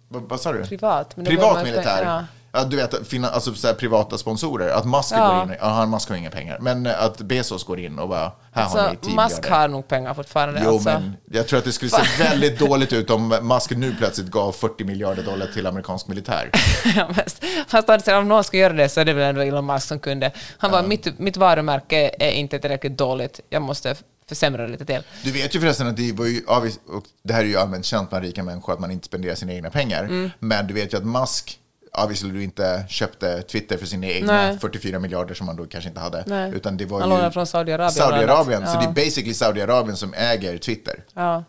Vad, vad sa du? Privat. Men Privat militär? Ja. Ja. du vet, fina, alltså så här, privata sponsorer. Att Musk Ja. går in, ja, han Musk har inga pengar. Men eh, att Bezos går in och bara, här har Alltså, ni 10 Musk miljarder. har nog pengar fortfarande. Jo, alltså. men jag tror att det skulle se väldigt dåligt ut om Musk nu plötsligt gav 40 miljarder dollar till amerikansk militär. [LAUGHS] Ja, fast, fast alltså, om någon ska göra det så är det väl ändå Elon Musk som kunde. Han bara, mitt, mitt varumärke är inte tillräckligt dåligt, jag måste försämra det lite till. Du vet ju förresten att det var ju, ja, och det här är ju allmänt känt bland rika människor, att man inte spenderar sina egna pengar. Mm. Men du vet ju att Musk, obviously du inte köpte Twitter för sina egna Nej. 44 miljarder som man då kanske inte hade. Nej. Utan det var Han ju från Saudiarabien Saudiarabien, bland så det Ja. är basically Saudiarabien som äger Twitter. Ja.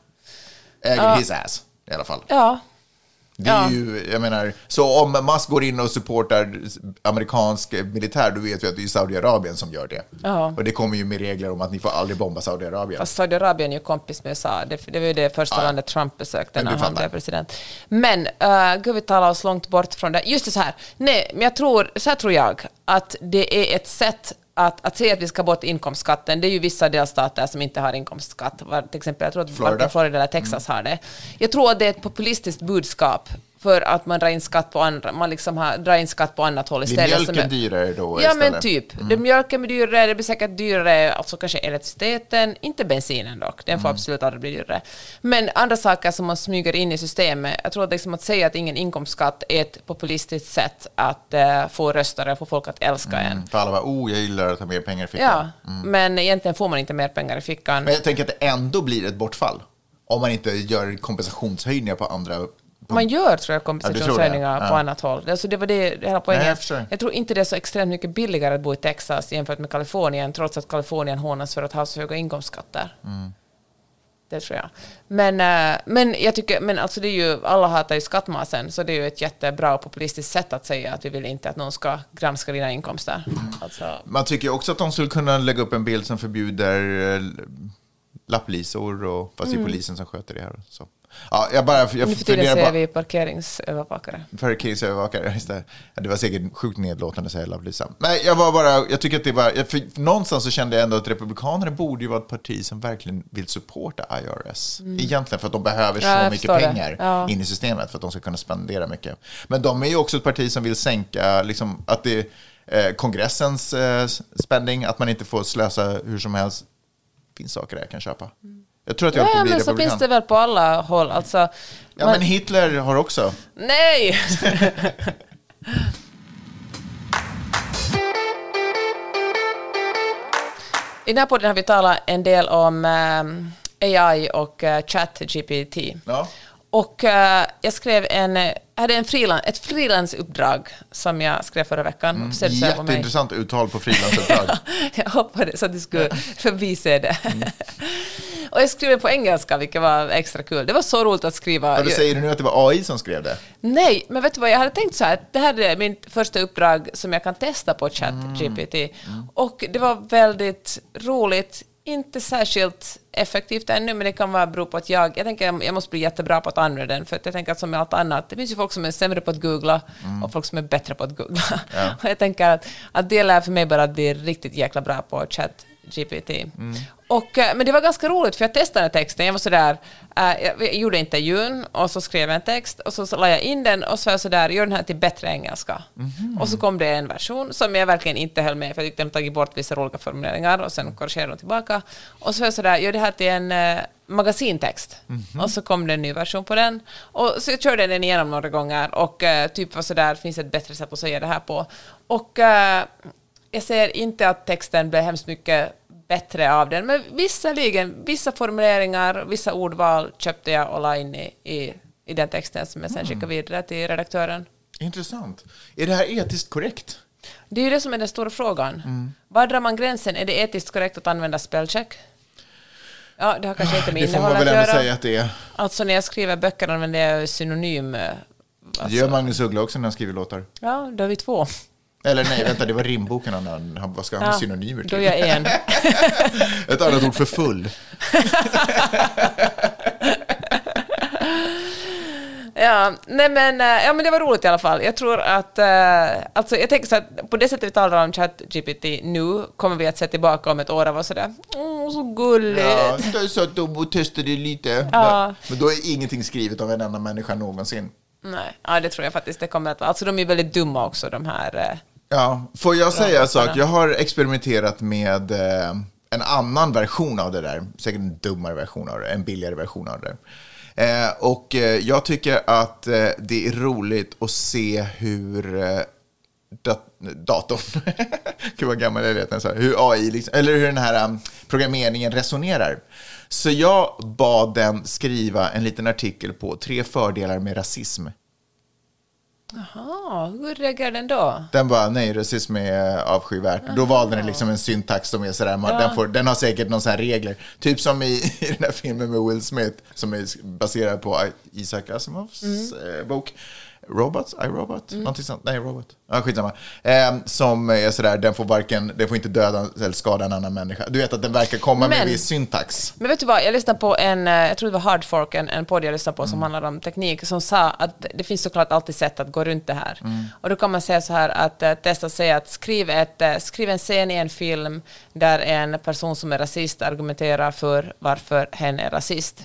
Äger his ass i alla fall. Ja. Det är Ja. ju, jag menar, så om Musk går in och supportar amerikansk militär, då vet vi att det är Saudiarabien som gör det. Ja. Och det kommer ju med regler om att ni får aldrig bomba Saudiarabien. Fast Saudiarabien är ju kompis med USA. Det, det var ju det första Ja. landet Trump besökte när han blev president. Men, uh, gud vi talar oss långt bort från det. Just det så här, nej, men jag tror, så här tror jag, att det är ett sätt att, att säga att vi ska bort inkomstskatten, det är ju vissa delstater som inte har inkomstskatt. Var- Till exempel, jag tror att Florida. Mm. Florida eller Texas har det. Jag tror att det är ett populistiskt budskap för att man drar in skatt på andra, man liksom har, drar in skatt på annat håll Blir istället. som mjölken är- dyrare då Ja, istället? men typ. Det mjölken blir dyrare, det blir säkert dyrare, alltså kanske elektriciteten, inte bensinen dock, den får absolut aldrig bli dyrare. Men andra saker som man smyger in i systemet, jag tror att, liksom att säga att ingen inkomstskatt är ett populistiskt sätt att eh, få röstare, få folk att älska en. För alla bara, oh, jag gillar att ha mer pengar i fickan. Ja, men egentligen får man inte mer pengar i fickan. Men jag tänker att det ändå blir ett bortfall. Om man inte gör kompensationshöjningar på andra... Man gör, tror jag, Ja, tror det? på Ja. annat håll. Alltså, det var det, hela poängen. Nej, jag tror inte det är så extremt mycket billigare att bo i Texas jämfört med Kalifornien, trots att Kalifornien hånas för att ha så höga inkomstskatter. Mm. Det tror jag. Men, eh, men jag tycker, men alltså det är ju, alla hatar ju skattmasen, så det är ju ett jättebra och populistiskt sätt att säga att vi vill inte att någon ska granska dina inkomster. Mm. Alltså, Man tycker också att de skulle kunna lägga upp en bild som förbjuder eh, lapplisor, och, fast Mm. det är polisen som sköter det här. Så. Ja, jag bara, jag Nu för tiden säger vi parkeringsövervakare. för krigsövervakare, just det. Ja, det var säkert sjukt nedlåtande att säga Love-Lisa. Nej, jag var bara, jag tycker att det var, någonstans så kände jag ändå att Republikanerna borde ju vara ett parti som verkligen vill supporta IRS. Egentligen för att de behöver så Mm. Ja, mycket pengar Ja. in i systemet för att de ska kunna spendera mycket. Men de är ju också ett parti som vill sänka, liksom, att det eh, kongressens eh, spending, att man inte får slösa hur som helst. Det finns saker där jag kan köpa. Jag tror att jag Ja, bli men så finns det väl på alla håll. Alltså, Ja, man- men Hitler har också. Nej! [LAUGHS] I den här podden har vi talat en del om ehm, AI och uh, ChatGPT. Ja. Och eh, jag skrev en, hade en frilan, ett frilansuppdrag som jag skrev förra veckan. Så mig. Jätteintressant uttal på frilansuppdrag. [LAUGHS] jag hoppades att du skulle förbise det. [LAUGHS] och jag skrev det på engelska, vilket var extra kul. Det var så roligt att skriva. Eller säger du nu att det var AI som skrev det? Nej, men vet du vad, jag hade tänkt så här, det här är mitt första uppdrag som jag kan testa på ChatGPT. Och det var väldigt roligt, inte särskilt effektivt ännu, men det kan vara bero på att jag, jag tänker jag måste bli jättebra på att använda den, för att jag tänker att som med allt annat, det finns ju folk som är sämre på att googla och folk som är bättre på att googla. [LAUGHS] och jag tänker att, att det lär för mig bara att bli riktigt jäkla bra på ChatGPT. Och, eh, men det var ganska roligt, för jag testade texten. Jag var sådär, eh, jag, gjorde intervjun och så skrev jag en text och så, så la jag in den och så var jag sådär, gör den här till bättre engelska. Och så kom det en version som jag verkligen inte höll med, för jag tyckte de tagit bort vissa roliga formuleringar och sen korrigerade de tillbaka. Och så var jag sådär, gör det här till en eh, magasintext. Och så kom det en ny version på den. Och så jag körde den igenom några gånger och eh, typ var sådär, finns ett bättre sätt att säga det här på? Och jag säger inte att texten blev hemskt mycket bättre av den, men visserligen, vissa formuleringar, vissa ordval köpte jag och la in i, i, i den texten som jag sen skickade vidare till redaktören. Intressant. Är det här etiskt korrekt? Det är ju det som är den stora frågan. Var drar man gränsen? Är det etiskt korrekt att använda spellcheck? Ja, det har kanske inte med Det får innehåll man väl att ändå göra. säga att det är. Alltså när jag skriver böcker använder jag synonym. eh, Det Alltså, gör Magnus Uggla också när han skriver låtar. ja, då har vi två. Eller nej, vänta, det var rimboken han, han vad ska han ha synonymer då till? är jag en. [LAUGHS] Ett annat ord för full. [LAUGHS] Ja, nej men, eh, ja, men det var roligt i alla fall. Jag tror att, eh, alltså jag tänker så att på det sättet vi talar om ChatGPT nu kommer vi att se tillbaka om ett år och vara sådär, åh så gulligt. Ja, det är så att de testade lite. Ja. Men då är ingenting skrivet av en enda människa någonsin. Nej, ja, det tror jag faktiskt det kommer att vara. Alltså de är väldigt dumma också de här. eh, Ja, får jag säga en sak? Jag har experimenterat med eh, en annan version av det där. Säkert en dummare version av det, en billigare version av det. Eh, och eh, jag tycker att det är roligt att se hur dat datorn, [LAUGHS] gud vad gammal jag nästan, hur AI, liksom, eller hur den här programmeringen resonerar. Så jag bad den skriva en liten artikel på tre fördelar med rasism. Jaha, hur reagerar den då? Den bara, nej, rasism är avskyvärt. Då valde den liksom en syntax som är sådär, man, den, får, den har säkert någon sån här regler. Typ som i, [LAUGHS] i den här filmen med Will Smith, som är baserad på Isaac Asimovs eh, bok. Robots? iRobot? Någonting sånt. Nej, Robot. Ja, skitsamma. Eh, som är sådär, den får varken, den får inte döda eller skada en annan människa. Du vet att den verkar komma med Men- en viss syntax. Men vet du vad, jag lyssnade på en, eh, jag tror det var Hardfork, en, en podd jag lyssnade på som handlar om teknik, som sa att det finns såklart alltid sätt att gå runt det här. Och då kan man säga så här att uh, testa säga att skriv, ett, eh, skriv en scen i en film där en person som är rasist argumenterar för varför hen är rasist.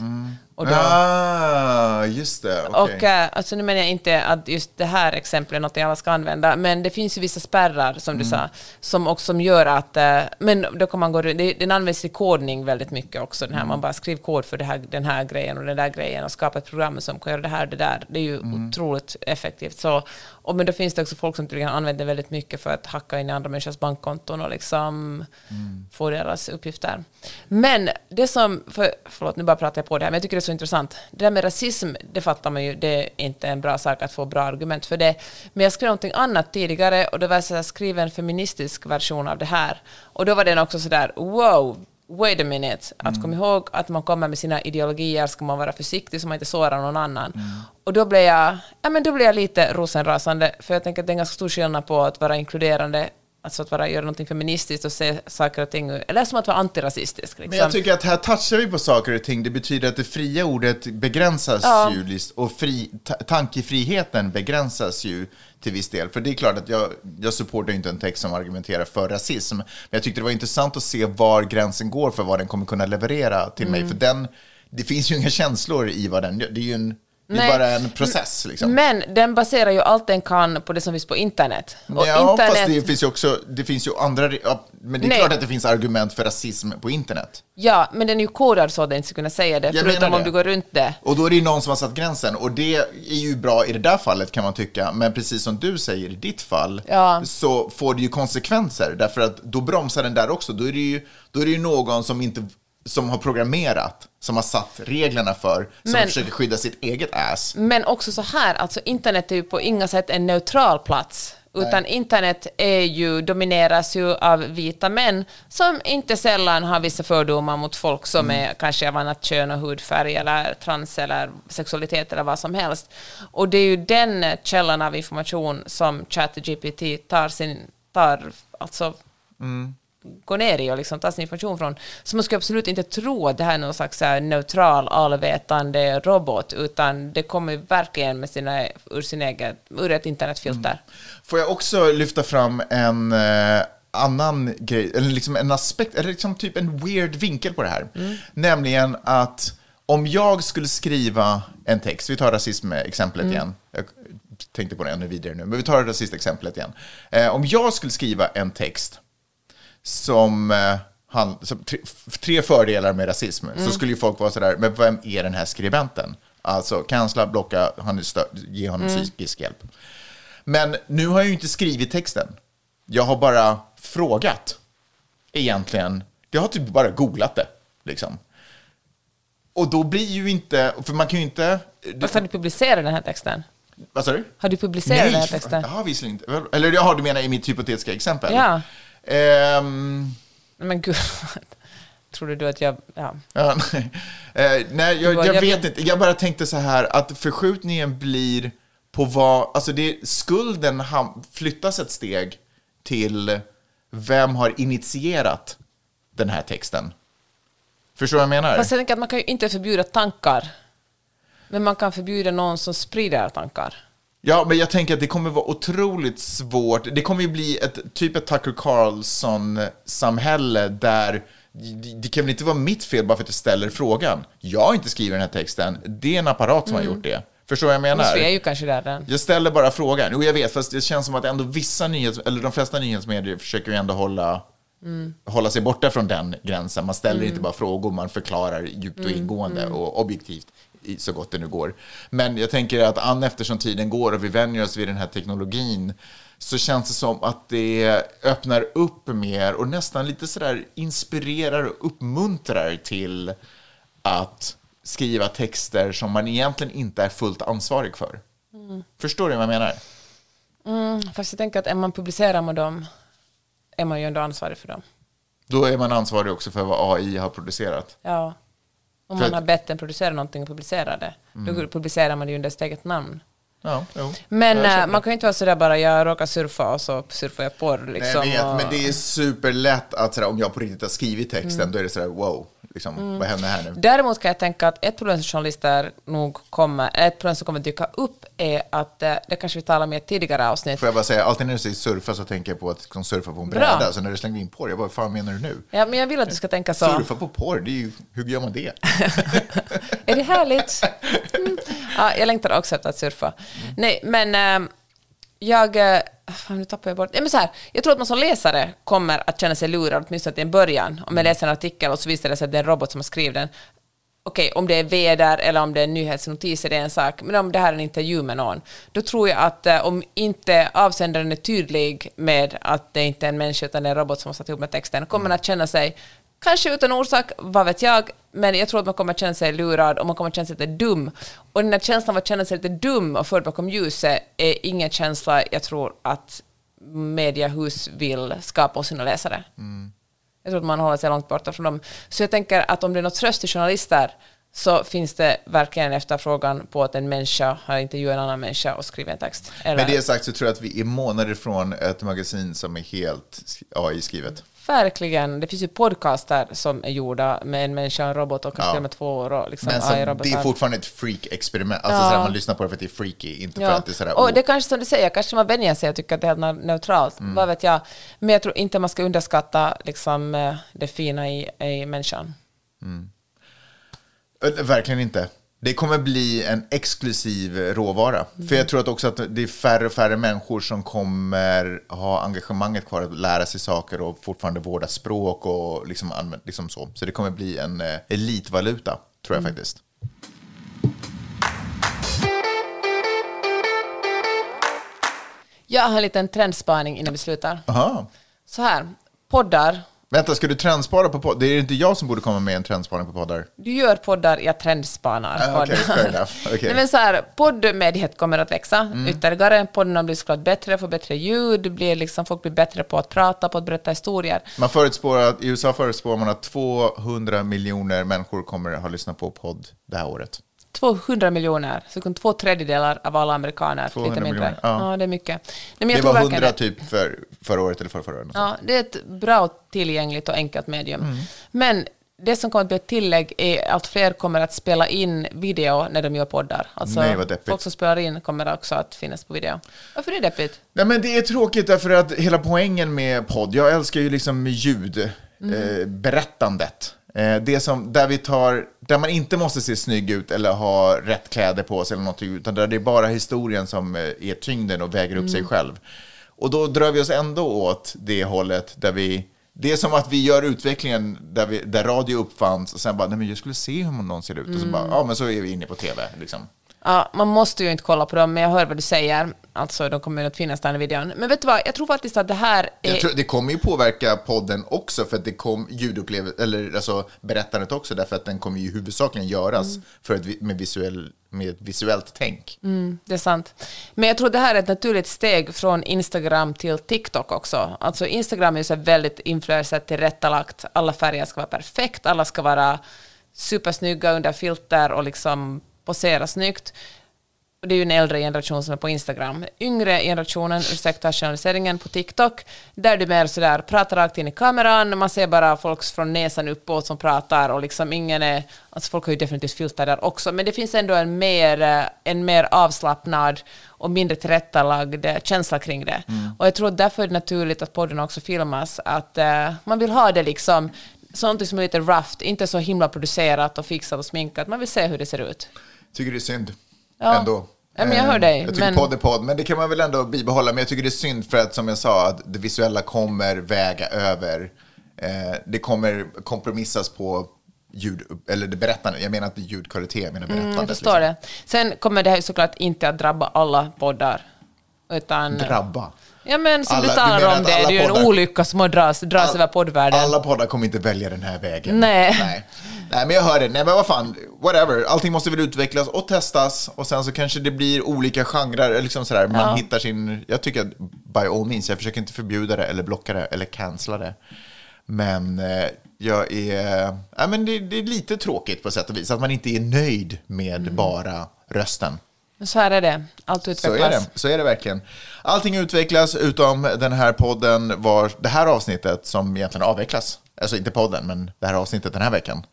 Och då, Ah, just det. okej. och eh, alltså nu menar jag inte att just det här exemplet är något alla ska använda, men det finns ju vissa spärrar som du sa, som också som gör att, eh, men då kan man gå runt- det- den används i kodning väldigt mycket också, den här, man bara skriver kod för här, den här grejen och den där grejen och skapar ett program som kan göra det här och det där. Det är ju otroligt effektivt. Så, och men då finns det också folk som tydligen använder väldigt mycket för att hacka in i andra människors bankkonton och liksom få deras uppgifter. Men det som, för, förlåt nu bara pratar jag på det här, men jag tycker det är så intressant. Det där med rasism, det fattar man ju, det är inte en bra sak att få bra argument för det. Men jag skrev någonting annat tidigare och då var jag så här, en feministisk version av det här. Och då var den också sådär, wow, wait a minute, att kom ihåg att man kommer med sina ideologier. Ska man vara försiktig så man inte sårar någon annan. Och då blev jag, ja men då blev jag lite rosenrasande, för jag tänker att det är en ganska stor skillnad på att vara inkluderande Alltså att vara, göra någonting feministiskt och se saker och ting, eller som att vara antirasistisk. Liksom. Men jag tycker att här touchar vi på saker och ting. Det betyder att det fria ordet begränsas Ja. ju och fri, ta, tankefriheten begränsas ju till viss del. För det är klart att jag, jag supportar inte en text som argumenterar för rasism. Men jag tyckte det var intressant att se var gränsen går för vad den kommer kunna leverera till Mm. mig. För den, det finns ju inga känslor i vad den. Det är ju en, det är Nej. bara en process. Liksom. Men den baserar ju allt den kan på det som finns på internet. Och ja, internet fast det finns ju också, det finns ju andra, ja, men det är Nej. klart att det finns argument för rasism på internet. Ja, men den är ju kodad så att den inte ska kunna säga det, Jag förutom om det. du går runt det. Och då är det ju någon som har satt gränsen och det är ju bra i det där fallet kan man tycka. Men precis som du säger i ditt fall Ja. så får det ju konsekvenser därför att då bromsar den där också. Då är det ju, då är det ju någon som inte som har programmerat, som har satt reglerna för, som Men- försöker skydda sitt eget ass. Men också så här, alltså internet är ju på inga sätt en neutral plats. Utan internet är ju, domineras ju av vita män som inte sällan har vissa fördomar mot folk som Mm. är kanske av annat kön och hudfärg eller trans eller sexualitet eller vad som helst. Och det är ju den källan av information som ChatGPT tar sin, tar alltså går ner i och liksom tar sin information från. Så man ska absolut inte tro att det här är någon slags här neutral, allvetande robot, utan det kommer verkligen med sina, ur, sin egen, ur ett internetfilter. Får jag också lyfta fram en eh, annan grej, eller liksom en aspekt, eller liksom typ en weird vinkel på det här. Nämligen att om jag skulle skriva en text, vi tar rasismexemplet igen, jag tänkte på det ännu vidare nu, men vi tar rasistexemplet igen. Eh, om jag skulle skriva en text som, eh, han, som tre, tre fördelar med rasism, så skulle ju folk vara sådär, men vem är den här skribenten? Alltså, cancella, blocka, han är stö- ge honom psykisk hjälp. Men nu har jag ju inte skrivit texten. Jag har bara frågat. Egentligen. Jag har typ bara googlat det. Liksom. Och då blir ju inte, för man kan ju inte... Varför har du publicerat den här texten? Vad sa du? Har du publicerat den här texten? Jag har visserligen inte. Eller jaha, du menar i mitt hypotetiska exempel? Ja. Nej, Men gud, [LAUGHS] trodde du att jag... Ja. Ja, nej, eh, nej jag, bara, jag jag vet vet- inte. Jag bara tänkte så här att förskjutningen blir på vad, alltså det, skulden ham- flyttas ett steg till vem har initierat den här texten. Förstår du vad jag menar? Fast jag tänker att man kan ju inte förbjuda tankar. Men man kan förbjuda någon som sprider tankar. Ja, men jag tänker att det kommer vara otroligt svårt. Det kommer ju bli ett typ ett Tucker Carlson-samhälle där det, kan väl inte vara mitt fel bara för att jag ställer frågan. Jag har inte skrivit den här texten, det är en apparat som har gjort det. Förstår vad jag menar? Är ju kanske där den. Jag ställer bara frågan. Jo, jag vet, fast det känns som att ändå vissa nyhets... Eller de flesta nyhetsmedier försöker ju ändå hålla, hålla sig borta från den gränsen. Man ställer inte bara frågor, man förklarar djupt och ingående och objektivt så gott det nu går. Men jag tänker att an eftersom tiden går och vi vänjer oss vid den här teknologin så känns det som att det öppnar upp mer och nästan lite sådär inspirerar och uppmuntrar till att skriva texter som man egentligen inte är fullt ansvarig för. Förstår du vad jag menar? Fast jag tänker att om man publicerar med dem är man ju ändå ansvarig för dem. Då är man ansvarig också för vad AI har producerat. Ja. Om man har bett den producera någonting och publicera det, då publicerar man det under sitt eget namn. Ja. Men eh, man kan ju inte vara sådär bara, jag råkar surfa och så surfar jag porr Nej, liksom. jag vet, och... men det är superlätt att sådär, om jag på riktigt har skrivit texten, då är det sådär wow, liksom, vad händer här nu? Däremot kan jag tänka att ett problem som journalister nog kommer, ett problem som kommer dyka upp är att, eh, det kanske vi talade om i ett tidigare avsnitt, Får jag bara säga, alltid när du säger surfa så tänker jag på att liksom, surfa på en Bra. bräda, så när du slängde in porr, jag bara, vad fan menar du nu? ja, men jag vill att du ska tänka så. Surfa på porr, det är ju, hur gör man det? [LAUGHS] Är det härligt? Mm. [LAUGHS] Ja, jag längtar också efter att surfa. Nej, men eh, jag... eh, nu tappar jag bort... Men så här, jag tror att man som läsare kommer att känna sig lurad, åtminstone till en början. Om jag läser en artikel och så visar det sig att det är en robot som har skrivit den. Okej, om det är väder eller om det är nyhetsnotiser, det är en sak. Men om det här är en intervju med någon, då tror jag att eh, om inte avsändaren är tydlig med att det inte är en människa utan en robot som har satt ihop med texten, kommer man att känna sig Kanske utan orsak, vad vet jag, men jag tror att man kommer känna sig lurad och man kommer känna sig lite dum. Och den där känslan av att känna sig lite dum och förd bakom ljuset är ingen känsla jag tror att mediehus vill skapa hos sina läsare. Jag tror att man håller sig långt borta från dem. Så jag tänker att om det är något tröst till journalister så finns det verkligen efterfrågan på att en människa har intervjuat en annan människa och skrivit en text. Eller, Med det sagt så tror jag att vi är månader från ett magasin som är helt AI-skrivet. Verkligen. Det finns ju podcaster som är gjorda med en människa en robot och kanske Ja. med två år. Och liksom Men som, det är fortfarande ett freak-experiment. Alltså Ja. sådär, man lyssnar på det för att det är freaky, inte för Ja. att det är sådär... och oh. det kanske som du säger, kanske man vänjer sig och tycker att det är helt neutralt. Mm. Vad vet jag. Men jag tror inte man ska underskatta liksom, eh, det fina i, i människan. Äh, Verkligen inte. Det kommer bli en exklusiv råvara. För jag tror att också att det är färre och färre människor som kommer ha engagemanget kvar att lära sig saker och fortfarande vårda språk och liksom, liksom så. Så det kommer bli en eh, elitvaluta, tror jag faktiskt. Jag har en liten trendspaning innan vi slutar. Aha. Så här, poddar. Vänta, ska du trendspara på podd? Det är inte jag som borde komma med en trendspaning på poddar. Du gör poddar, jag trendspanar. Ah, okej, poddar. [LAUGHS] Okej. Nej, men så här, poddmediet kommer att växa Mm. ytterligare. Poddarna blir såklart bättre, får bättre ljud, blir liksom, folk blir bättre på att prata, på att berätta historier. Man förutspår att, I USA förutspår man att 200 miljoner människor kommer att ha lyssnat på podd det här året. 200 miljoner, så kan två tredjedelar av alla amerikaner, 200 lite mindre. ja. Ja. det är mycket. Nej, men Det var verkligen 100 det. typ för förra året eller förra, förra året. Ja, det är ett bra, tillgängligt och enkelt medium. Mm. Men det som kommer att bli ett tillägg är att fler kommer att spela in video när de gör poddar. Alltså, Nej, vad deppigt. folk som spelar in kommer också att finnas på video. Varför är det deppigt? Nej, men det är tråkigt därför att hela poängen med podd, jag älskar ju liksom ljud, Mm. eh. Eh, det som, där vi tar, där man inte måste se snygg ut eller ha rätt kläder på sig eller någonting, utan där det är bara historien som eh, är tyngden och väger upp Mm. sig själv. Och då drar vi oss ändå åt det hållet där vi, det är som att vi gör utvecklingen där, vi, där radio uppfanns och sen bara, nej men jag skulle se hur någon ser ut. Och så Mm. bara, ja men så är vi inne på tv liksom. Ja, man måste ju inte kolla på dem, men jag hör vad du säger. Alltså, de kommer ju att finnas där i videon. Men vet du vad, jag tror faktiskt att det här är... Tror, det kommer ju påverka podden också för att det kom ljudupplevelse, eller alltså berättandet också, därför att den kommer ju huvudsakligen göras Mm. för ett, med, visuell, med ett visuellt tänk. Det är sant. Men jag tror det här är ett naturligt steg från Instagram till TikTok också. Alltså Instagram är ju så väldigt influencer tillrättalagt. Alla färger ska vara perfekt, alla ska vara supersnygga under filter och liksom posera snyggt. Och det är ju en äldre generation som är på Instagram. Yngre generationen, ursäkta generaliseringen, på TikTok, där du mer sådär pratar rakt in i kameran, man ser bara folk från näsan uppåt som pratar och liksom ingen är, alltså folk har ju definitivt filter där också, men det finns ändå en mer, eh, en mer avslappnad och mindre tillrättalagd eh, känsla kring det. Och jag tror att därför är det naturligt att podden också filmas, att eh, man vill ha det liksom sånt som är lite rough, inte så himla producerat och fixat och sminkat, man vill se hur det ser ut. Tycker det är synd. Ja. Ändå. Ja, men jag hör Eh, dig, Jag tycker men- podd är podd, men det kan man väl ändå bibehålla. Men jag tycker det är synd för att som jag sa, att det visuella kommer väga över. Eh, det kommer kompromissas på ljud, eller det berättande. Jag menar inte ljudkvalitet, jag menar berättandet. Mm, Jag förstår det. Sen kommer det här såklart inte att drabba alla poddar. Utan, Drabba. Ja, men som Alla- du du talar menar om det, det är ju en olycka som har dras, dras All- över poddvärlden. Alla poddar kommer inte välja den här vägen. Nej. Nej. Nej, men jag hör det. Nej, men vad fan, whatever. Allting måste väl utvecklas och testas och sen så kanske det blir olika genrer. Liksom sådär. Man Ja. hittar sin... Jag tycker att by all means, jag försöker inte förbjuda det eller blocka det eller cancella det. Men eh, jag är... Ja, men det, det är lite tråkigt på sätt och vis att man inte är nöjd med Mm. bara rösten. Så här är det. Allt Så är utvecklas. det, så är det verkligen. Allting utvecklas utom den här podden var det här avsnittet som egentligen avvecklas. Alltså inte podden, men det här avsnittet den här veckan.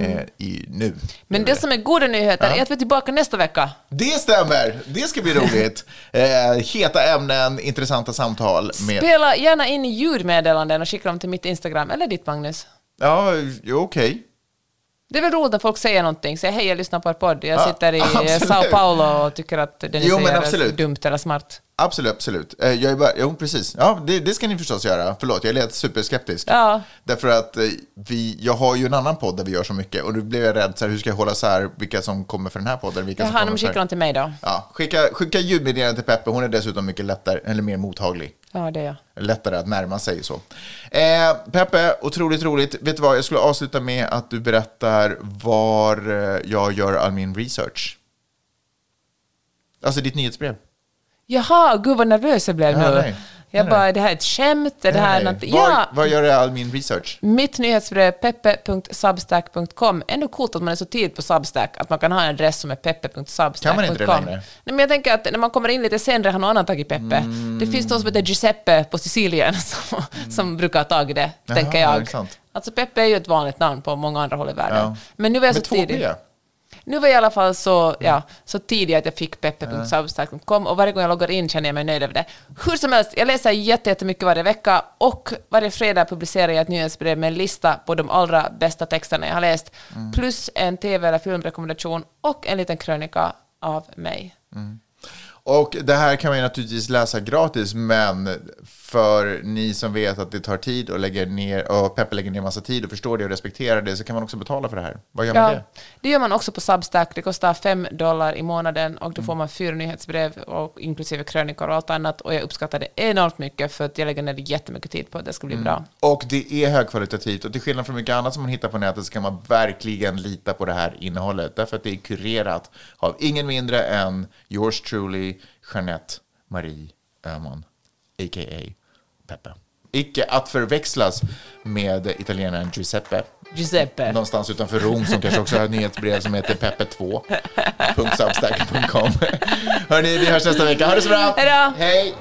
Eh, i, nu. Mm. Men det som är goda nyheter är att vi är tillbaka nästa vecka. Det stämmer! Det ska bli roligt. [LAUGHS] Eh, heta ämnen, intressanta samtal. Med, Spela gärna in ljudmeddelanden och skicka dem till mitt Instagram, eller ditt Magnus. ja, okej. Det är väl roligt när folk säger någonting, säger hej jag lyssnar på er podd, jag Ja, sitter i eh. Sao Paulo och tycker att det ni Jo, säger är dumt eller smart. Absolut, absolut. Eh, Jag är bara, jo, precis. Ja, det, det ska ni förstås göra. Förlåt, jag lät superskeptisk. Ja. Därför att eh, vi, jag har ju en annan podd där vi gör så mycket och nu blev jag rädd, så här, hur ska jag hålla så här vilka som kommer för den här podden? Vilka Jaha, de skickar dem till mig då. Ja, skicka, skicka ljudmeddelanden till Peppe, hon är dessutom mycket lättare, eller mer mottaglig. Ja, det är jag. Lättare att närma sig så. Eh, Peppe, otroligt roligt. Vet du vad, jag skulle avsluta med att du berättar var eh, jag gör all min research. Alltså ditt nyhetsbrev. Jaha, gud vad nervös jag blev nu. nej. Jag bara, det här är ett skämt, är det här? Var, Ja, var gör jag all min research? mitt nyhetsbrev peppe.substack.com. Ändå coolt att man är så tidigt på Substack, att man kan ha en adress som är peppe.substack.com. Kan man inte det längre? Nej, men jag tänker att när man kommer in lite senare har någon annan tagit Peppe. Mm. Det finns någon som heter Giuseppe på Sicilien [LAUGHS] som, som brukar ha tagit det, tänker Jaha, är jag. Alltså Peppe är ju ett vanligt namn på många andra håll i världen. Ja. Men nu var jag så två tidig. B? Nu var jag i alla fall så, ja, så tidig att jag fick peppe.substack.com och varje gång jag loggar in känner jag mig nöjd över det. Hur som helst, jag läser jätte- jättemycket varje vecka och varje fredag publicerar jag ett nyhetsbrev med en lista på de allra bästa texterna jag har läst, plus en tv eller filmrekommendation och en liten krönika av mig. Och det här kan man ju naturligtvis läsa gratis, men för ni som vet att det tar tid och lägger ner, och Peppe lägger ner massa tid och förstår det och respekterar det, så kan man också betala för det här. Vad gör man Ja, det? det gör man också på Substack. Det kostar 5 dollar i månaden och då får man fyra nyhetsbrev, och inklusive krönikor och allt annat. Och jag uppskattar det enormt mycket för att jag lägger ner jättemycket tid på att det ska bli bra. Och det är högkvalitativt och till skillnad från mycket annat som man hittar på nätet så kan man verkligen lita på det här innehållet. Därför att det är kurerat av ingen mindre än yours truly, Jeanette Marie Öhman, a.k.a. Peppe. Icke att förväxlas med italienaren Giuseppe. Giuseppe. Någonstans utanför Rom som kanske också har ett nyhetsbrev som heter peppe2.substack.com. Hörni, vi hörs nästa vecka. Ha det så bra! Hej då! Hej!